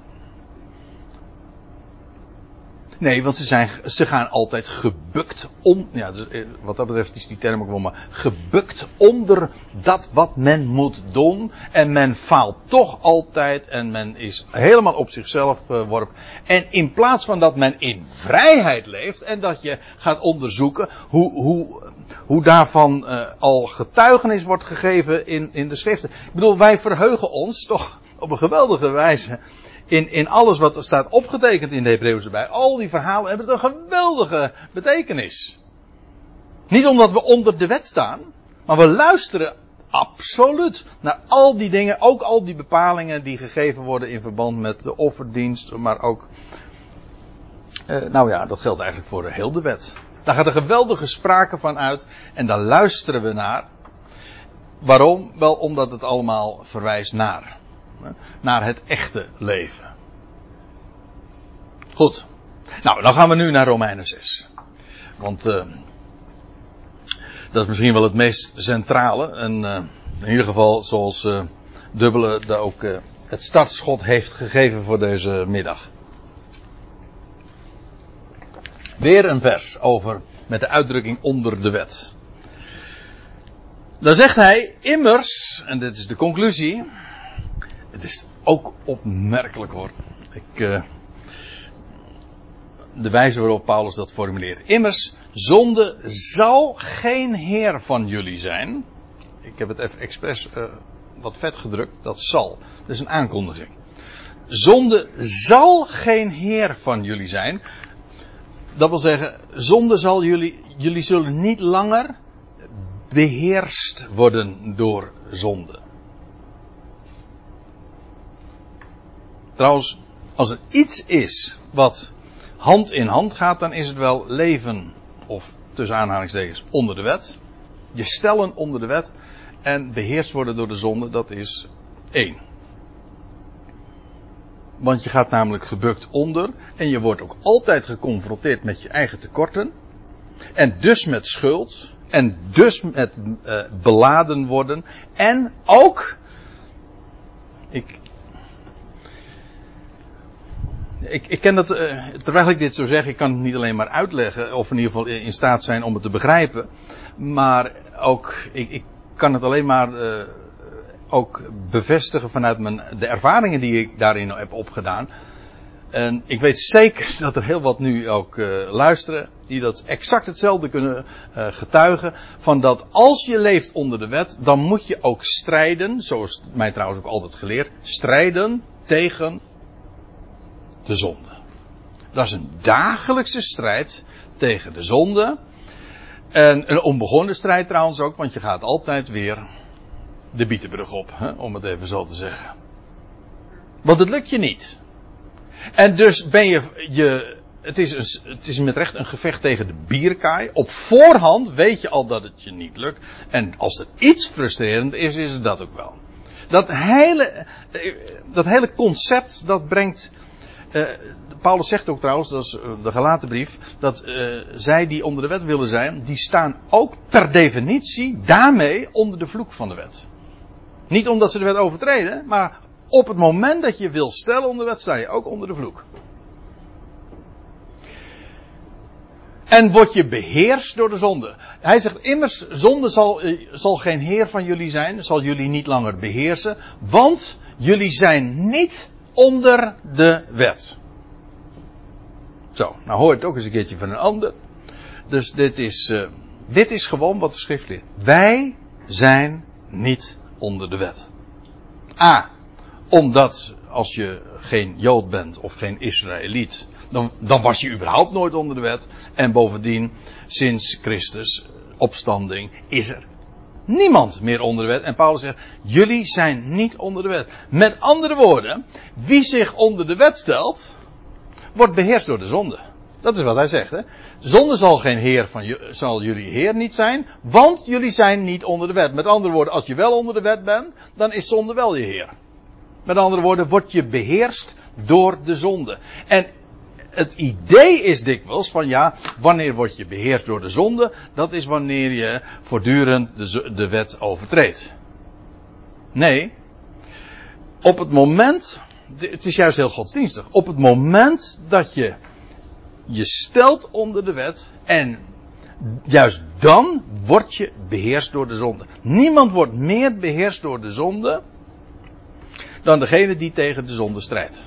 Nee, want ze, zijn, ze gaan altijd gebukt om. Ja, dus, eh, wat dat betreft is die term ook wel maar. Gebukt onder dat wat men moet doen. En men faalt toch altijd. En men is helemaal op zichzelf geworpen. En in plaats van dat men in vrijheid leeft. En dat je gaat onderzoeken hoe, hoe, hoe daarvan uh, al getuigenis wordt gegeven in, in de schriften. Ik bedoel, wij verheugen ons toch op een geweldige wijze in, in alles wat er staat opgetekend in de Hebreeuwse bij. Al die verhalen hebben een geweldige betekenis. Niet omdat we onder de wet staan, maar we luisteren absoluut naar al die dingen, ook al die bepalingen die gegeven worden in verband met de offerdienst, maar ook. Uh, nou ja, dat geldt eigenlijk voor heel de wet. Daar gaat een geweldige sprake van uit en daar luisteren we naar. Waarom? Wel omdat het allemaal verwijst naar naar het echte leven. Goed. Nou, dan gaan we nu naar Romeinen 6. Want uh, dat is misschien wel het meest centrale. En uh, in ieder geval zoals Dubbele daar ook het startschot heeft gegeven voor deze middag. Weer een vers over met de uitdrukking onder de wet. Dan zegt hij immers, en dit is de conclusie, het is ook opmerkelijk hoor. Ik, uh, de wijze waarop Paulus dat formuleert. Immers, zonde zal geen heer van jullie zijn. Ik heb het even expres uh, wat vet gedrukt. Dat zal. Dat is een aankondiging. Zonde zal geen heer van jullie zijn. Dat wil zeggen, zonde zal jullie, jullie zullen niet langer beheerst worden door zonde. Trouwens, als er iets is wat hand in hand gaat, dan is het wel leven, of tussen aanhalingstekens, onder de wet. Je stellen onder de wet en beheerst worden door de zonde, dat is één. Want je gaat namelijk gebukt onder en je wordt ook altijd geconfronteerd met je eigen tekorten. En dus met schuld. En dus met uh, beladen worden. En ook, ik, ik, ik ken dat, uh, terwijl ik dit zo zeg, ik kan het niet alleen maar uitleggen, of in ieder geval in staat zijn om het te begrijpen. Maar ook, ik, ik kan het alleen maar uh, ook bevestigen vanuit mijn, de ervaringen die ik daarin heb opgedaan. En ik weet zeker dat er heel wat nu ook uh, luisteren die dat exact hetzelfde kunnen getuigen. Van dat als je leeft onder de wet, dan moet je ook strijden, zoals mij trouwens ook altijd geleerd, strijden tegen de zonde. Dat is een dagelijkse strijd tegen de zonde. En een onbegonnen strijd trouwens ook, want je gaat altijd weer de Bietenbrug op, hè, om het even zo te zeggen. Want het lukt je niet. En dus ben je, je het, is een, het is met recht een gevecht tegen de bierkaai. Op voorhand weet je al dat het je niet lukt. En als er iets frustrerend is, is het dat ook wel. Dat hele, dat hele concept, dat brengt. Uh, Paulus zegt ook trouwens, dat is eh, de gelaten brief, dat uh, zij die onder de wet willen zijn, die staan ook per definitie daarmee onder de vloek van de wet. Niet omdat ze de wet overtreden, maar op het moment dat je wil stellen onder de wet, sta je ook onder de vloek. En word je beheerst door de zonde. Hij zegt immers, zonde zal, eh, zal geen heer van jullie zijn, zal jullie niet langer beheersen, want jullie zijn niet onder de wet. Zo, nou hoor het ook eens een keertje van een ander. Dus dit is, uh, dit is gewoon wat de schrift leert. Wij zijn niet onder de wet. A. Omdat als je geen Jood bent of geen Israëliet, dan, dan was je überhaupt nooit onder de wet. En bovendien, sinds Christus opstanding, is er niemand meer onder de wet. En Paulus zegt, jullie zijn niet onder de wet. Met andere woorden, wie zich onder de wet stelt, wordt beheerst door de zonde. Dat is wat hij zegt. Hè? Zonde zal geen heer van zal jullie heer niet zijn, want jullie zijn niet onder de wet. Met andere woorden, als je wel onder de wet bent, dan is zonde wel je heer. Met andere woorden, word je beheerst door de zonde. En het idee is dikwijls van ja, wanneer word je beheerst door de zonde? Dat is wanneer je voortdurend de, de wet overtreedt. Nee, op het moment, het is juist heel godsdienstig, op het moment dat je je stelt onder de wet en juist dan word je beheerst door de zonde. Niemand wordt meer beheerst door de zonde dan degene die tegen de zonde strijdt.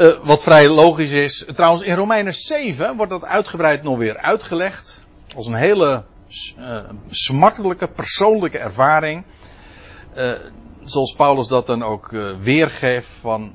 Uh, wat vrij logisch is. Trouwens, in Romeinen 7 wordt dat uitgebreid nog weer uitgelegd. Als een hele uh, smartelijke, persoonlijke ervaring. Uh, zoals Paulus dat dan ook weergeeft van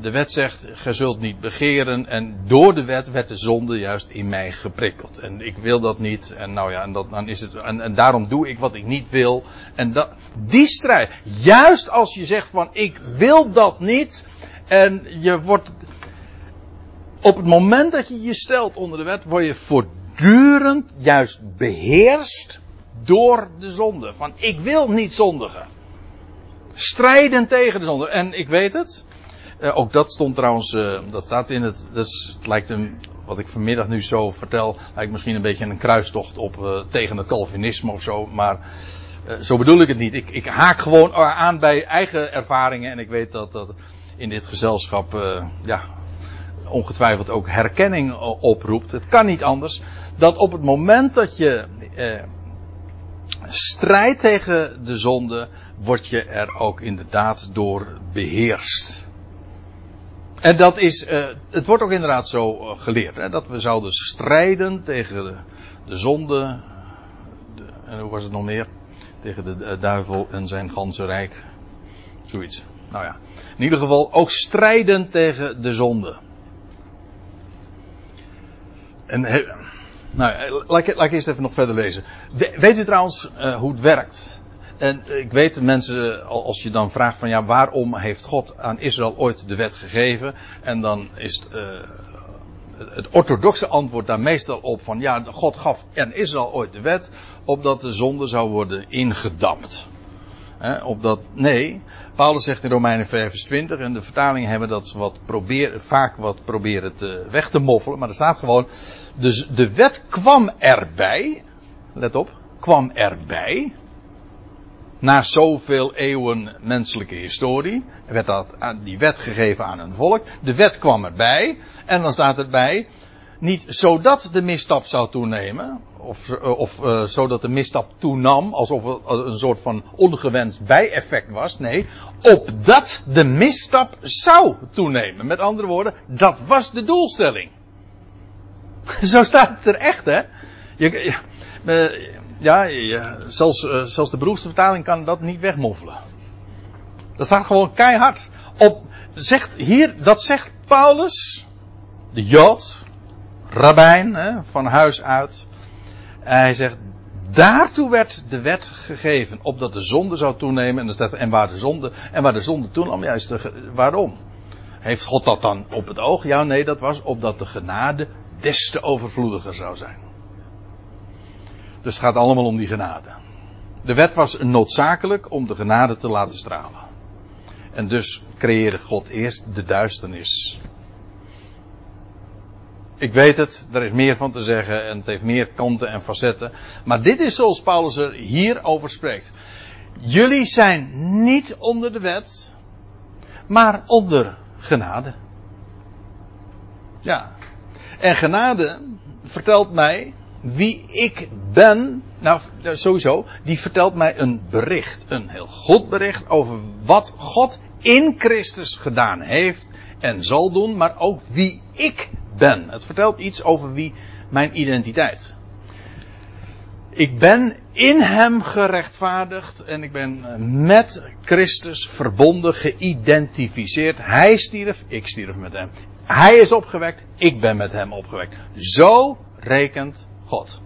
de wet zegt, ge zult niet begeren. En door de wet werd de zonde juist in mij geprikkeld. En ik wil dat niet. En nou ja, en, dat, dan is het, en daarom doe ik wat ik niet wil. En dat, die strijd. Juist als je zegt van ik wil dat niet. En je wordt. Op het moment dat je je stelt onder de wet, word je voortdurend juist beheerst door de zonde. Van ik wil niet zondigen. Strijden tegen de zonde. En ik weet het. Uh, ook dat stond trouwens, uh, dat staat in het, dus het lijkt een, wat ik vanmiddag nu zo vertel, lijkt misschien een beetje een kruistocht op uh, tegen het Calvinisme of zo, maar zo bedoel ik het niet. Ik, ik, haak gewoon aan bij eigen ervaringen en ik weet dat dat in dit gezelschap, ja, ongetwijfeld ook herkenning oproept. Het kan niet anders dat op het moment dat je strijdt tegen de zonde, word je er ook inderdaad door beheerst. En dat is, uh, het wordt ook inderdaad zo uh, geleerd, hè, dat we zouden strijden tegen de, de zonde, de, en hoe was het nog meer? Tegen de, de duivel en zijn ganse rijk. Zoiets. Nou ja, in ieder geval ook strijden tegen de zonde. En, nou, laat ik, laat ik eerst even nog verder lezen. We, weet u trouwens uh, hoe het werkt? En ik weet mensen, als je dan vraagt van ja, waarom heeft God aan Israël ooit de wet gegeven? En dan is het, uh, het orthodoxe antwoord daar meestal op van ja, God gaf aan Israël ooit de wet, opdat de zonde zou worden ingedampt. He, opdat, nee, Paulus zegt in Romeinen vers 20, en de vertalingen hebben dat wat probeer, vaak wat proberen weg te moffelen, maar er staat gewoon, dus de wet kwam erbij, let op, kwam erbij, na zoveel eeuwen menselijke historie werd dat, die wet gegeven aan een volk. De wet kwam erbij. En dan staat erbij, niet zodat de misstap zou toenemen. Of, of uh, zodat de misstap toenam, alsof het een soort van ongewenst bijeffect was. Nee, opdat de misstap zou toenemen. Met andere woorden, dat was de doelstelling. Zo staat het er echt, hè? Je, ja, ja, zelfs, zelfs de beroepsvertaling kan dat niet wegmoffelen. Dat staat gewoon keihard. Op, zegt hier, dat zegt Paulus, de Jood, rabbijn, hè, van huis uit. En hij zegt, daartoe werd de wet gegeven, opdat de zonde zou toenemen. En, en waar de zonde, en waar de zonde toenam, juist waarom? Heeft God dat dan op het oog? Ja, nee, dat was opdat de genade des te overvloediger zou zijn. Dus het gaat allemaal om die genade. De wet was noodzakelijk om de genade te laten stralen. En dus creëerde God eerst de duisternis. Ik weet het, er is meer van te zeggen en het heeft meer kanten en facetten. Maar dit is zoals Paulus er hier over spreekt. Jullie zijn niet onder de wet, maar onder genade. Ja. En genade vertelt mij wie ik ben. Nou, sowieso, die vertelt mij een bericht. Een heel goed bericht over wat God in Christus gedaan heeft en zal doen, maar ook wie ik ben. Het vertelt iets over wie mijn identiteit. Ik ben in hem gerechtvaardigd en ik ben met Christus verbonden, geïdentificeerd. Hij stierf, ik stierf met hem. Hij is opgewekt, ik ben met hem opgewekt. Zo rekent God.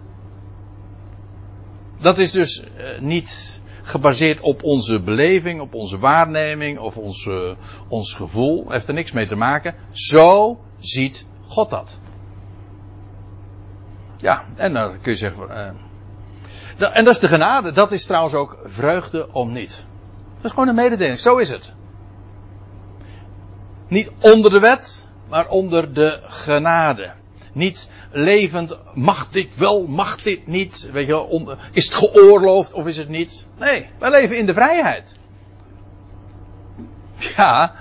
Dat is dus uh, niet gebaseerd op onze beleving, op onze waarneming of ons, uh, ons gevoel. Heeft er niks mee te maken. Zo ziet God dat. Ja, en dan kun je zeggen. Uh, en dat is de genade. Dat is trouwens ook vreugde om niet. Dat is gewoon een mededeling. Zo is het. Niet onder de wet, maar onder de genade. Niet levend, mag dit wel, mag dit niet? Weet je wel, is het geoorloofd of is het niet? Nee, wij leven in de vrijheid. Ja.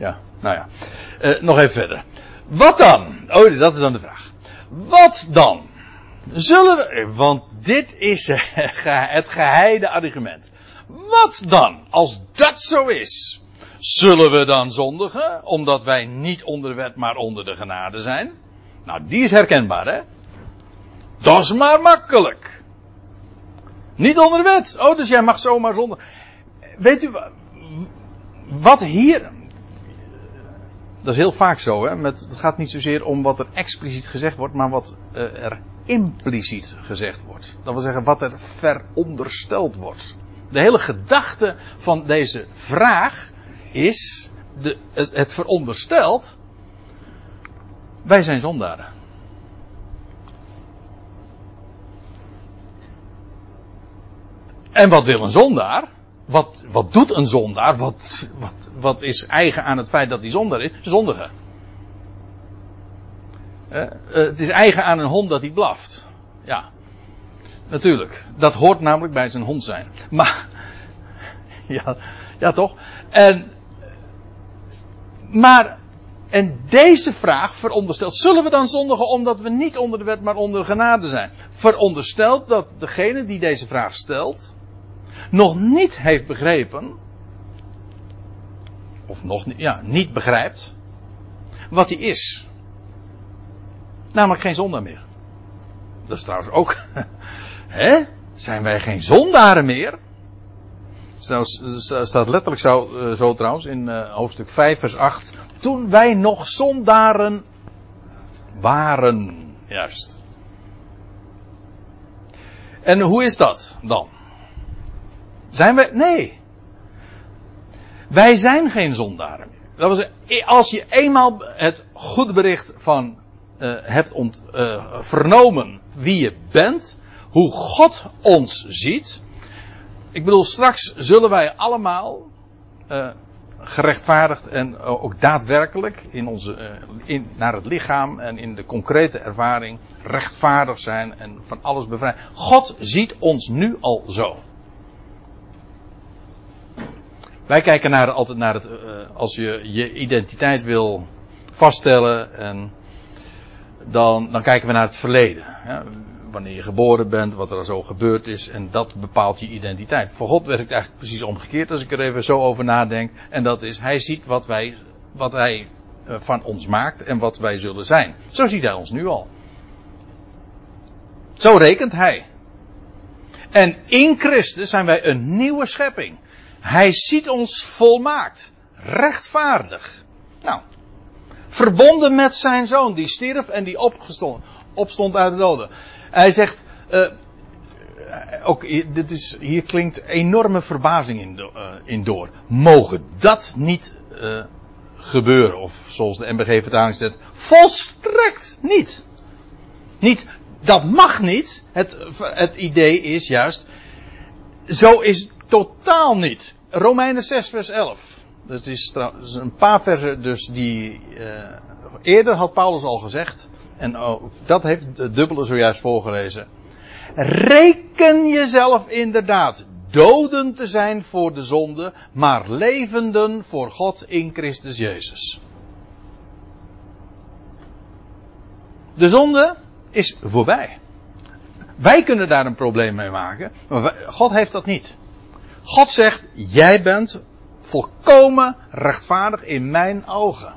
Ja, nou ja. Uh, nog even verder. Wat dan? Oh, dat is dan de vraag. Wat dan? Zullen we, want dit is het geheide argument. Wat dan, als dat zo is? Zullen we dan zondigen, omdat wij niet onder de wet, maar onder de genade zijn? Nou, die is herkenbaar, hè? Dat is maar makkelijk. Niet onder de wet. Oh, dus jij mag zomaar zondigen. Weet u wat hier. Dat is heel vaak zo, hè? Met, het gaat niet zozeer om wat er expliciet gezegd wordt, maar wat uh, er impliciet gezegd wordt. Dat wil zeggen, wat er verondersteld wordt. De hele gedachte van deze vraag is de, het, het veronderstelt. Wij zijn zondaren. En wat wil een zondaar? Wat, wat doet een zondaar? Wat, wat, wat is eigen aan het feit dat hij zondaar is? Zondigen. Uh, het is eigen aan een hond dat hij blaft. Ja. Natuurlijk. Dat hoort namelijk bij zijn hond zijn. Maar, ja, ja toch? En, maar, en deze vraag veronderstelt, zullen we dan zondigen omdat we niet onder de wet maar onder genade zijn? Veronderstelt dat degene die deze vraag stelt, nog niet heeft begrepen, of nog niet, ja, niet begrijpt, wat hij is. Namelijk geen zondaar meer. Dat is trouwens ook Hè? Zijn wij geen zondaren meer? staat letterlijk zo, eh, zo trouwens in uh, hoofdstuk 5 vers 8. Toen wij nog zondaren waren. Juist. En hoe is dat dan? Zijn wij, nee. Wij zijn geen zondaren meer. Dat was, als je eenmaal het goede bericht van uh, hebt ont, vernomen wie je bent, hoe God ons ziet. Ik bedoel, straks zullen wij allemaal uh, gerechtvaardigd en ook daadwerkelijk in onze, in, naar het lichaam en in de concrete ervaring rechtvaardig zijn en van alles bevrijd. God ziet ons nu al zo. Wij kijken naar, altijd naar het, uh, als je je identiteit wil vaststellen, en dan, dan kijken we naar het verleden. Wanneer je geboren bent, wat er zo gebeurd is, en dat bepaalt je identiteit. Voor God werkt het eigenlijk precies omgekeerd, als ik er even zo over nadenk. En dat is, Hij ziet wat wij, wat Hij van ons maakt en wat wij zullen zijn. Zo ziet Hij ons nu al. Zo rekent Hij. En in Christus zijn wij een nieuwe schepping. Hij ziet ons volmaakt, rechtvaardig. Nou, verbonden met zijn zoon, die stierf en die opgestond, opstond uit de doden. Hij zegt, uh, ook dit is, hier klinkt enorme verbazing in, uh, in door. Mogen dat niet uh, gebeuren? Of zoals de MBG vertaling zegt, volstrekt niet. Niet, dat mag niet. Het, het idee is juist, zo is totaal niet. Romeinen 6 vers 11. Dat is een paar versen dus die uh, eerder had Paulus al gezegd. En dat heeft de dubbele zojuist voorgelezen. Reken jezelf inderdaad doden te zijn voor de zonde, maar levenden voor God in Christus Jezus. De zonde is voorbij. Wij kunnen daar een probleem mee maken, maar God heeft dat niet. God zegt, jij bent volkomen rechtvaardig in mijn ogen.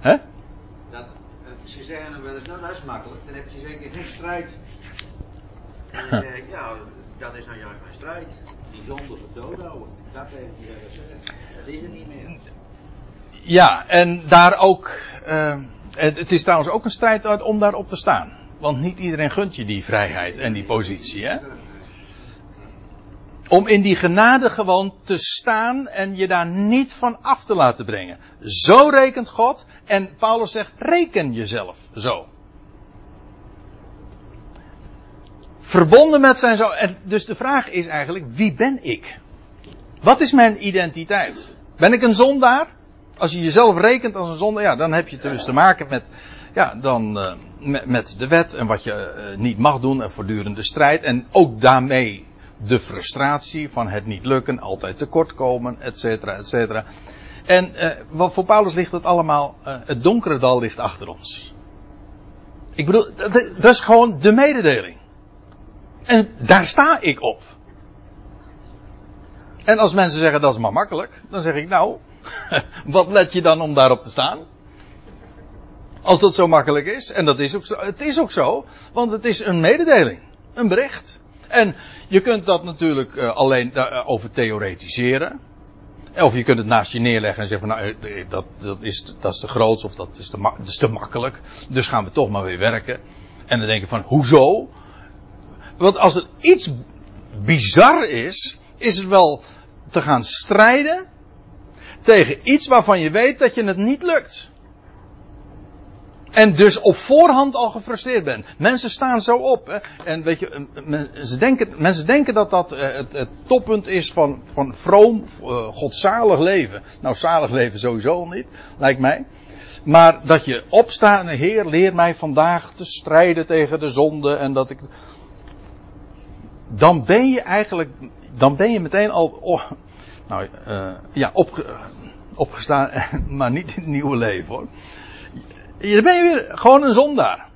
Hè? Dat, ze zeggen wel eens, nou dat is makkelijk, dan heb je zeker geen strijd. En dan zeg ik, ja, dat is nou juist mijn strijd. Die zonde dood houden. Dat heeft hij zeggen. Dat is het niet meer. Ja, en daar ook, uh, het is trouwens ook een strijd om daarop te staan. Want niet iedereen gunt je die vrijheid en die positie, hè? Om in die genade gewoon te staan en je daar niet van af te laten brengen. Zo rekent God. En Paulus zegt, reken jezelf zo. Verbonden met zijn zo. En dus de vraag is eigenlijk, wie ben ik? Wat is mijn identiteit? Ben ik een zondaar? Als je jezelf rekent als een zondaar, ja, dan heb je dus te maken met, ja, dan, uh, met, de wet en wat je uh, niet mag doen en voortdurende strijd. En ook daarmee de frustratie van het niet lukken, altijd tekortkomen, et cetera, et cetera. En uh, wat voor Paulus ligt het allemaal, uh, het donkere dal ligt achter ons. Ik bedoel, dat, dat is gewoon de mededeling. En daar sta ik op. En als mensen zeggen dat is maar makkelijk, dan zeg ik nou, wat let je dan om daarop te staan? Als dat zo makkelijk is, en dat is ook zo, het is ook zo, want het is een mededeling, een bericht. En je kunt dat natuurlijk uh, alleen uh, over theoretiseren. Of je kunt het naast je neerleggen en zeggen van nou, dat, dat, is, dat is te groot of dat is te, makkelijk. Dus gaan we toch maar weer werken. En dan denk je van, hoezo? Want als het iets bizar is, is het wel te gaan strijden tegen iets waarvan je weet dat je het niet lukt. En dus op voorhand al gefrustreerd bent. Mensen staan zo op. Hè? En weet je, mensen denken, mensen denken dat dat het, het toppunt is van, van vroom, uh, godzalig leven. Nou, zalig leven sowieso niet, lijkt mij. Maar dat je opstaat Heer, leer mij vandaag te strijden tegen de zonde en dat ik. Dan ben je eigenlijk, dan ben je meteen al, oh, nou uh, ja, op, opgestaan, maar niet in het nieuwe leven hoor. Dan ben je weer gewoon een zondaar.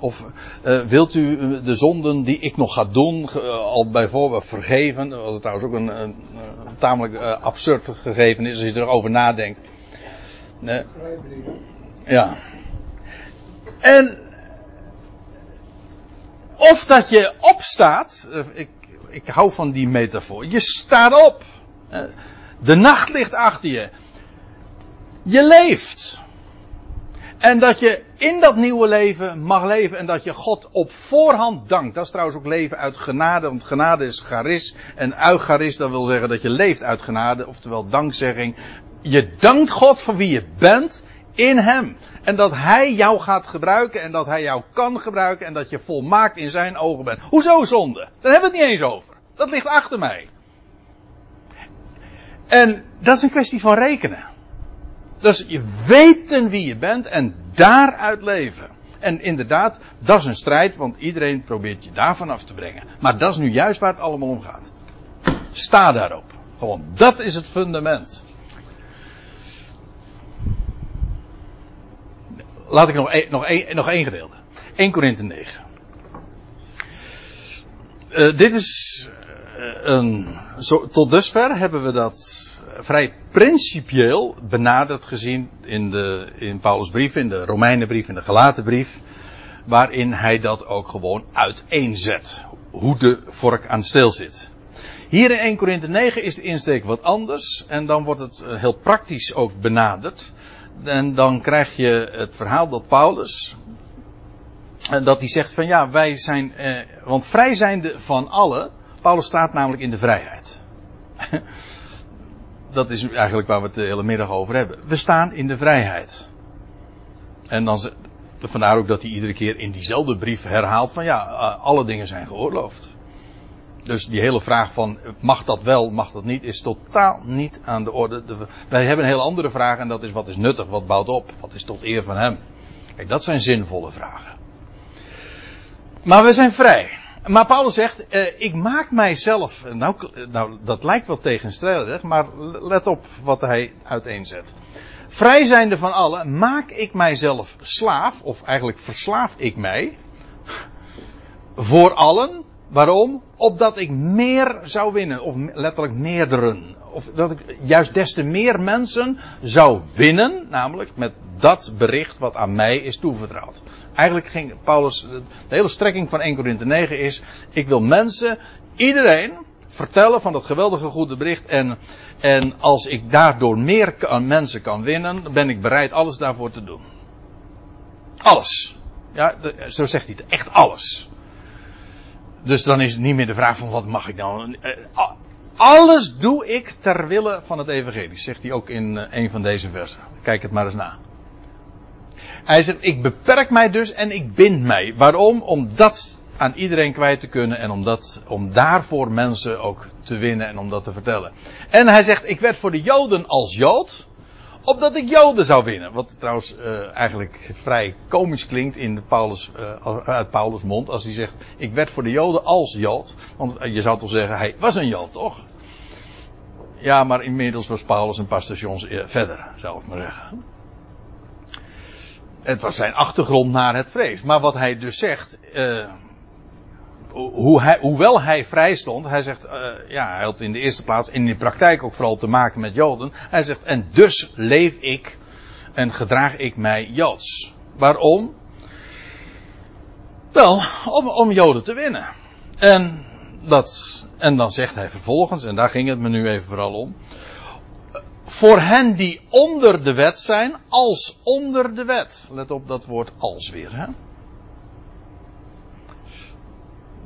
Of uh, wilt u de zonden die ik nog ga doen, uh, al bijvoorbeeld vergeven? Wat het trouwens ook een, een, een tamelijk uh, absurd gegeven is als je erover nadenkt. ja. En. Of dat je opstaat. Ik, ik hou van die metafoor. Je staat op. De nacht ligt achter je. Je leeft. En dat je in dat nieuwe leven mag leven en dat je God op voorhand dankt. Dat is trouwens ook leven uit genade, want genade is charis. En eucharis, dat wil zeggen dat je leeft uit genade, oftewel dankzegging. Je dankt God voor wie je bent in Hem. En dat Hij jou gaat gebruiken en dat Hij jou kan gebruiken en dat je volmaakt in Zijn ogen bent. Hoezo zonde? Daar hebben we het niet eens over. Dat ligt achter mij. En dat is een kwestie van rekenen. Dus je weten wie je bent en daaruit leven. En inderdaad, dat is een strijd, want iedereen probeert je daarvan af te brengen. Maar dat is nu juist waar het allemaal om gaat. Sta daarop. Gewoon, dat is het fundament. Laat ik nog één, nog één, nog één gedeelte. 1 Korinthe 9. Uh, dit is uh, een. Tot dusver hebben we dat vrij principieel benaderd gezien in, de, in Paulus' brief, in de Romeinenbrief, in de Galatenbrief. Waarin hij dat ook gewoon uiteenzet. Hoe de vork aan stil zit. Hier in 1 Korinthe 9 is de insteek wat anders. En dan wordt het heel praktisch ook benaderd. En dan krijg je het verhaal dat Paulus. Dat hij zegt van ja, wij zijn. Eh, want vrij zijnde van allen. Paulus staat namelijk in de vrijheid. dat is eigenlijk waar we het de hele middag over hebben. We staan in de vrijheid. En dan, vandaar ook dat hij iedere keer in diezelfde brief herhaalt van ja, alle dingen zijn geoorloofd. Dus die hele vraag van mag dat wel, mag dat niet, is totaal niet aan de orde. wij hebben een heel andere vraag en dat is wat is nuttig, wat bouwt op, wat is tot eer van hem. Kijk, dat zijn zinvolle vragen. Maar we zijn vrij. Maar Paulus zegt, eh, ik maak mijzelf, nou, nou dat lijkt wel tegenstrijdig, maar let op wat hij uiteenzet. Vrij zijnde van allen, maak ik mijzelf slaaf, of eigenlijk verslaaf ik mij, voor allen. Waarom? Opdat ik meer zou winnen, of letterlijk meerderen. Of dat ik juist des te meer mensen zou winnen, namelijk met dat bericht wat aan mij is toevertrouwd. Eigenlijk ging Paulus, de hele strekking van 1 Korinthe 9 is, ik wil mensen, iedereen, vertellen van dat geweldige goede bericht. En, en als ik daardoor meer mensen kan winnen, dan ben ik bereid alles daarvoor te doen. Alles. Ja, zo zegt hij het. Echt alles. Dus dan is het niet meer de vraag van wat mag ik dan. Eh, alles doe ik ter wille van het evangelie, zegt hij ook in eh, een van deze versen. Kijk het maar eens na. Hij zegt, ik beperk mij dus en ik bind mij. Waarom? Om dat aan iedereen kwijt te kunnen en om, dat, om daarvoor mensen ook te winnen en om dat te vertellen. En hij zegt, ik werd voor de Joden als Jood, opdat ik Joden zou winnen. Wat trouwens uh, eigenlijk vrij komisch klinkt in Paulus, uh, uit Paulus' mond als hij zegt, ik werd voor de Joden als Jood. Want je zou toch zeggen, hij was een Jood, toch? Ja, maar inmiddels was Paulus een paar stations eh, verder, zou ik maar zeggen. Het was zijn achtergrond naar het vrees. Maar wat hij dus zegt, uh, hoe hij, hoewel hij vrij stond, hij zegt, uh, ja, hij had in de eerste plaats in de praktijk ook vooral te maken met Joden. Hij zegt, en dus leef ik en gedraag ik mij Joods. Waarom? Wel, om, om Joden te winnen. En, dat, en dan zegt hij vervolgens, en daar ging het me nu even vooral om voor hen die onder de wet zijn, als onder de wet. Let op dat woord als weer. Hè?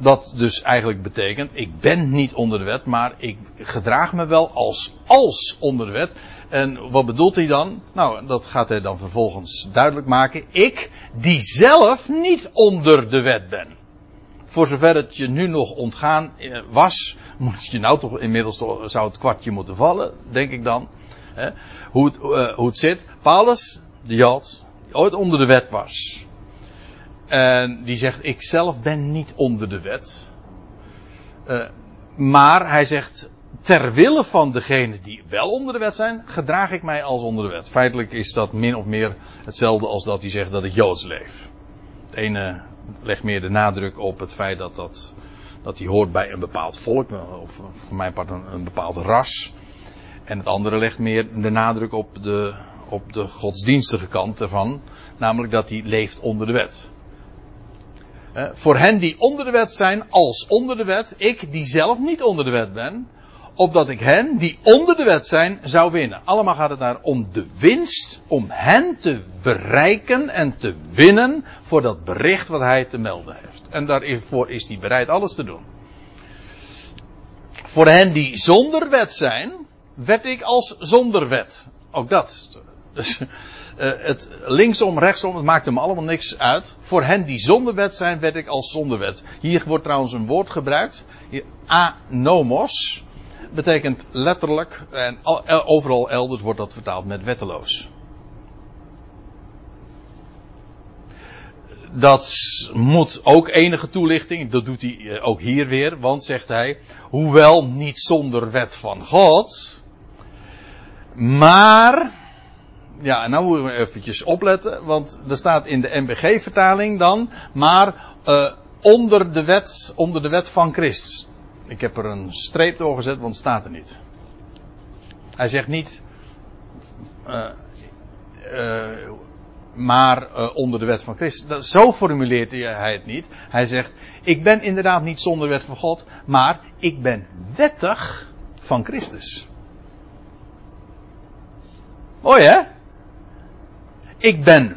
Dat dus eigenlijk betekent, ik ben niet onder de wet, maar ik gedraag me wel als, als onder de wet. En wat bedoelt hij dan? Nou, dat gaat hij dan vervolgens duidelijk maken. Ik, die zelf niet onder de wet ben. Voor zover het je nu nog ontgaan eh, was, moet je nou toch inmiddels zou het kwartje moeten vallen, denk ik dan hoe, het, uh, hoe het zit. Paulus, de Jood, die ooit onder de wet was. En die zegt, ik zelf ben niet onder de wet. Uh, maar hij zegt, ter wille van degenen die wel onder de wet zijn, gedraag ik mij als onder de wet. Feitelijk is dat min of meer hetzelfde als dat hij zegt dat ik Joods leef. Het ene legt meer de nadruk op het feit dat, dat, dat hij hoort bij een bepaald volk, of voor mijn part een, een bepaald ras. En het andere legt meer de nadruk op de, op de godsdienstige kant ervan. Namelijk dat hij leeft onder de wet. Eh, voor hen die onder de wet zijn, als onder de wet, ik die zelf niet onder de wet ben, opdat ik hen die onder de wet zijn zou winnen. Allemaal gaat het daar om de winst, om hen te bereiken en te winnen voor dat bericht wat hij te melden heeft. En daarvoor is hij bereid alles te doen. Voor hen die zonder wet zijn, werd ik als zonder wet. Ook dat. Dus, het linksom, rechtsom, het maakt hem allemaal niks uit. Voor hen die zonder wet zijn, werd ik als zonder wet. Hier wordt trouwens een woord gebruikt. Anomos. Betekent letterlijk, en overal elders wordt dat vertaald met wetteloos. dat moet ook enige toelichting. Dat doet hij eh, ook hier weer. Want zegt hij. Hoewel niet zonder wet van God. Maar. Ja, nou moeten we eventjes opletten. Want er staat in de MBG-vertaling dan. Maar uh, onder, de wet, onder de wet van Christus. Ik heb er een streep doorgezet, want het staat er niet. Hij zegt niet. Uh, uh, maar onder de wet van Christus. Dat, zo formuleert hij het niet. Hij zegt: Ik ben inderdaad niet zonder wet van God, maar ik ben wettig van Christus. Mooi hè? Ik ben.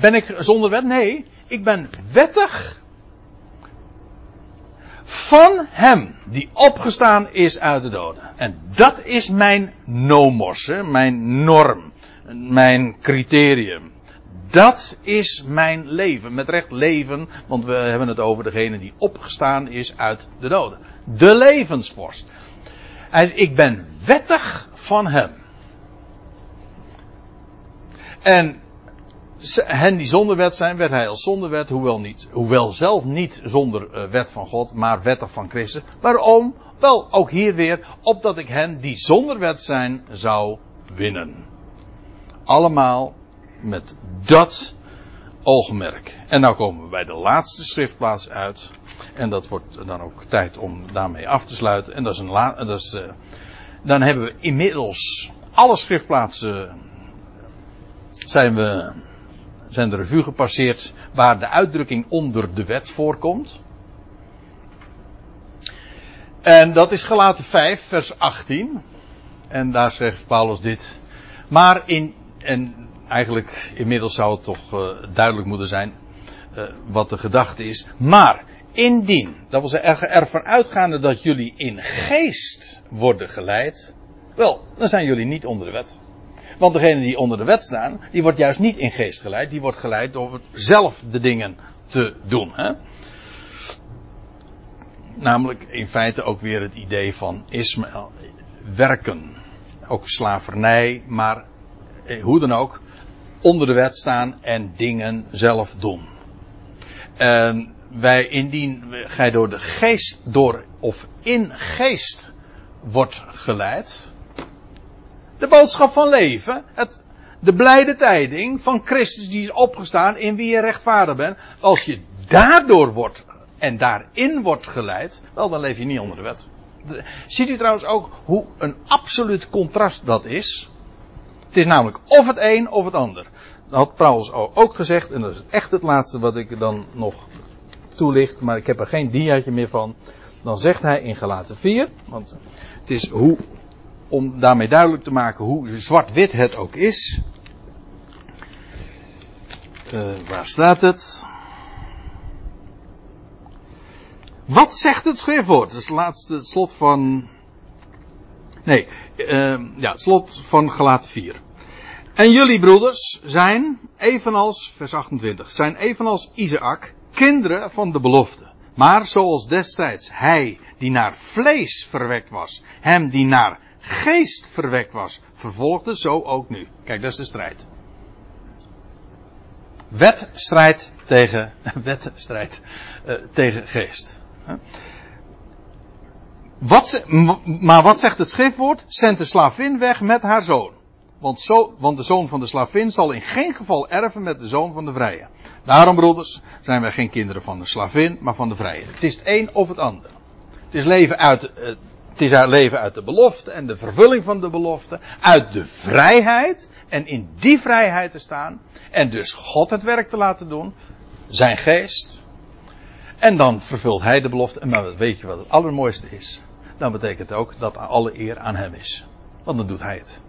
Ben ik zonder wet? Nee. Ik ben wettig van hem die opgestaan is uit de doden. En dat is mijn nomos, mijn norm mijn criterium. Dat is mijn leven. Met recht leven, want we hebben het over degene die opgestaan is uit de doden. De levensvorst. Ik ben wettig van hem. En hen die zonder wet zijn, werd hij als zonder wet, hoewel, niet, hoewel zelf niet zonder uh, wet van God, maar wettig van Christus. Waarom? Wel, ook hier weer, opdat ik hen die zonder wet zijn, zou winnen. Allemaal met dat oogmerk. En nou komen we bij de laatste schriftplaats uit. En dat wordt dan ook tijd om daarmee af te sluiten. En dat is een dat is, uh, dan hebben we inmiddels alle schriftplaatsen zijn we zijn de revue gepasseerd waar de uitdrukking onder de wet voorkomt. En dat is gelaten 5 vers 18. En daar zegt Paulus dit. Maar in en eigenlijk inmiddels zou het toch uh, duidelijk moeten zijn uh, wat de gedachte is. Maar indien, dat wil zeggen ervan uitgaande dat jullie in geest worden geleid, wel, dan zijn jullie niet onder de wet. Want degene die onder de wet staan, die wordt juist niet in geest geleid, die wordt geleid door zelf de dingen te doen. Hè? Namelijk in feite ook weer het idee van Ismaël, werken. Ook slavernij, maar eh, hoe dan ook, onder de wet staan en dingen zelf doen. En wij, indien gij door de geest, door of in geest wordt geleid, de boodschap van leven, het, de blijde tijding van Christus die is opgestaan in wie je rechtvaardig bent, als je daardoor wordt en daarin wordt geleid, wel dan leef je niet onder de wet. Ziet u trouwens ook hoe een absoluut contrast dat is? Het is namelijk of het een of het ander. Dat had Paulus ook gezegd, en dat is echt het laatste wat ik dan nog toelicht, maar ik heb er geen diaatje meer van. Dan zegt hij in Galaten 4, want het is hoe, om daarmee duidelijk te maken hoe zwart-wit het ook is. Uh, waar staat het? Wat zegt het schriftwoord? Dat is het laatste slot van. Nee, uh, ja, het slot van Galaten 4. En jullie broeders zijn, evenals, vers 28, zijn evenals Isaac, kinderen van de belofte. Maar zoals destijds hij die naar vlees verwekt was, hem die naar geest verwekt was, vervolgde, zo ook nu. Kijk, dat is de strijd. Wetstrijd tegen, wetstrijd uh, tegen geest. Wat, maar wat zegt het schriftwoord? Zend de slavin weg met haar zoon. Want, zo, want de zoon van de slavin zal in geen geval erven met de zoon van de vrije. Daarom, broeders, zijn wij geen kinderen van de slavin, maar van de vrije. Het is het een of het ander. Het is leven uit, eh, het is uit leven uit de belofte en de vervulling van de belofte. Uit de vrijheid en in die vrijheid te staan. En dus God het werk te laten doen. Zijn geest. En dan vervult hij de belofte. En maar weet je wat het allermooiste is? Dan betekent het ook dat alle eer aan hem is. Want dan doet hij het.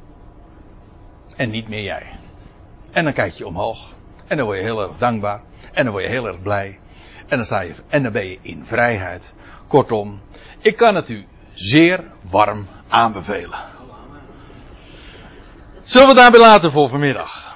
En niet meer jij. En dan kijk je omhoog. En dan word je heel erg dankbaar. En dan word je heel erg blij. En dan, sta je, en dan ben je in vrijheid. Kortom, ik kan het u zeer warm aanbevelen. Zullen we daarbij laten voor vanmiddag?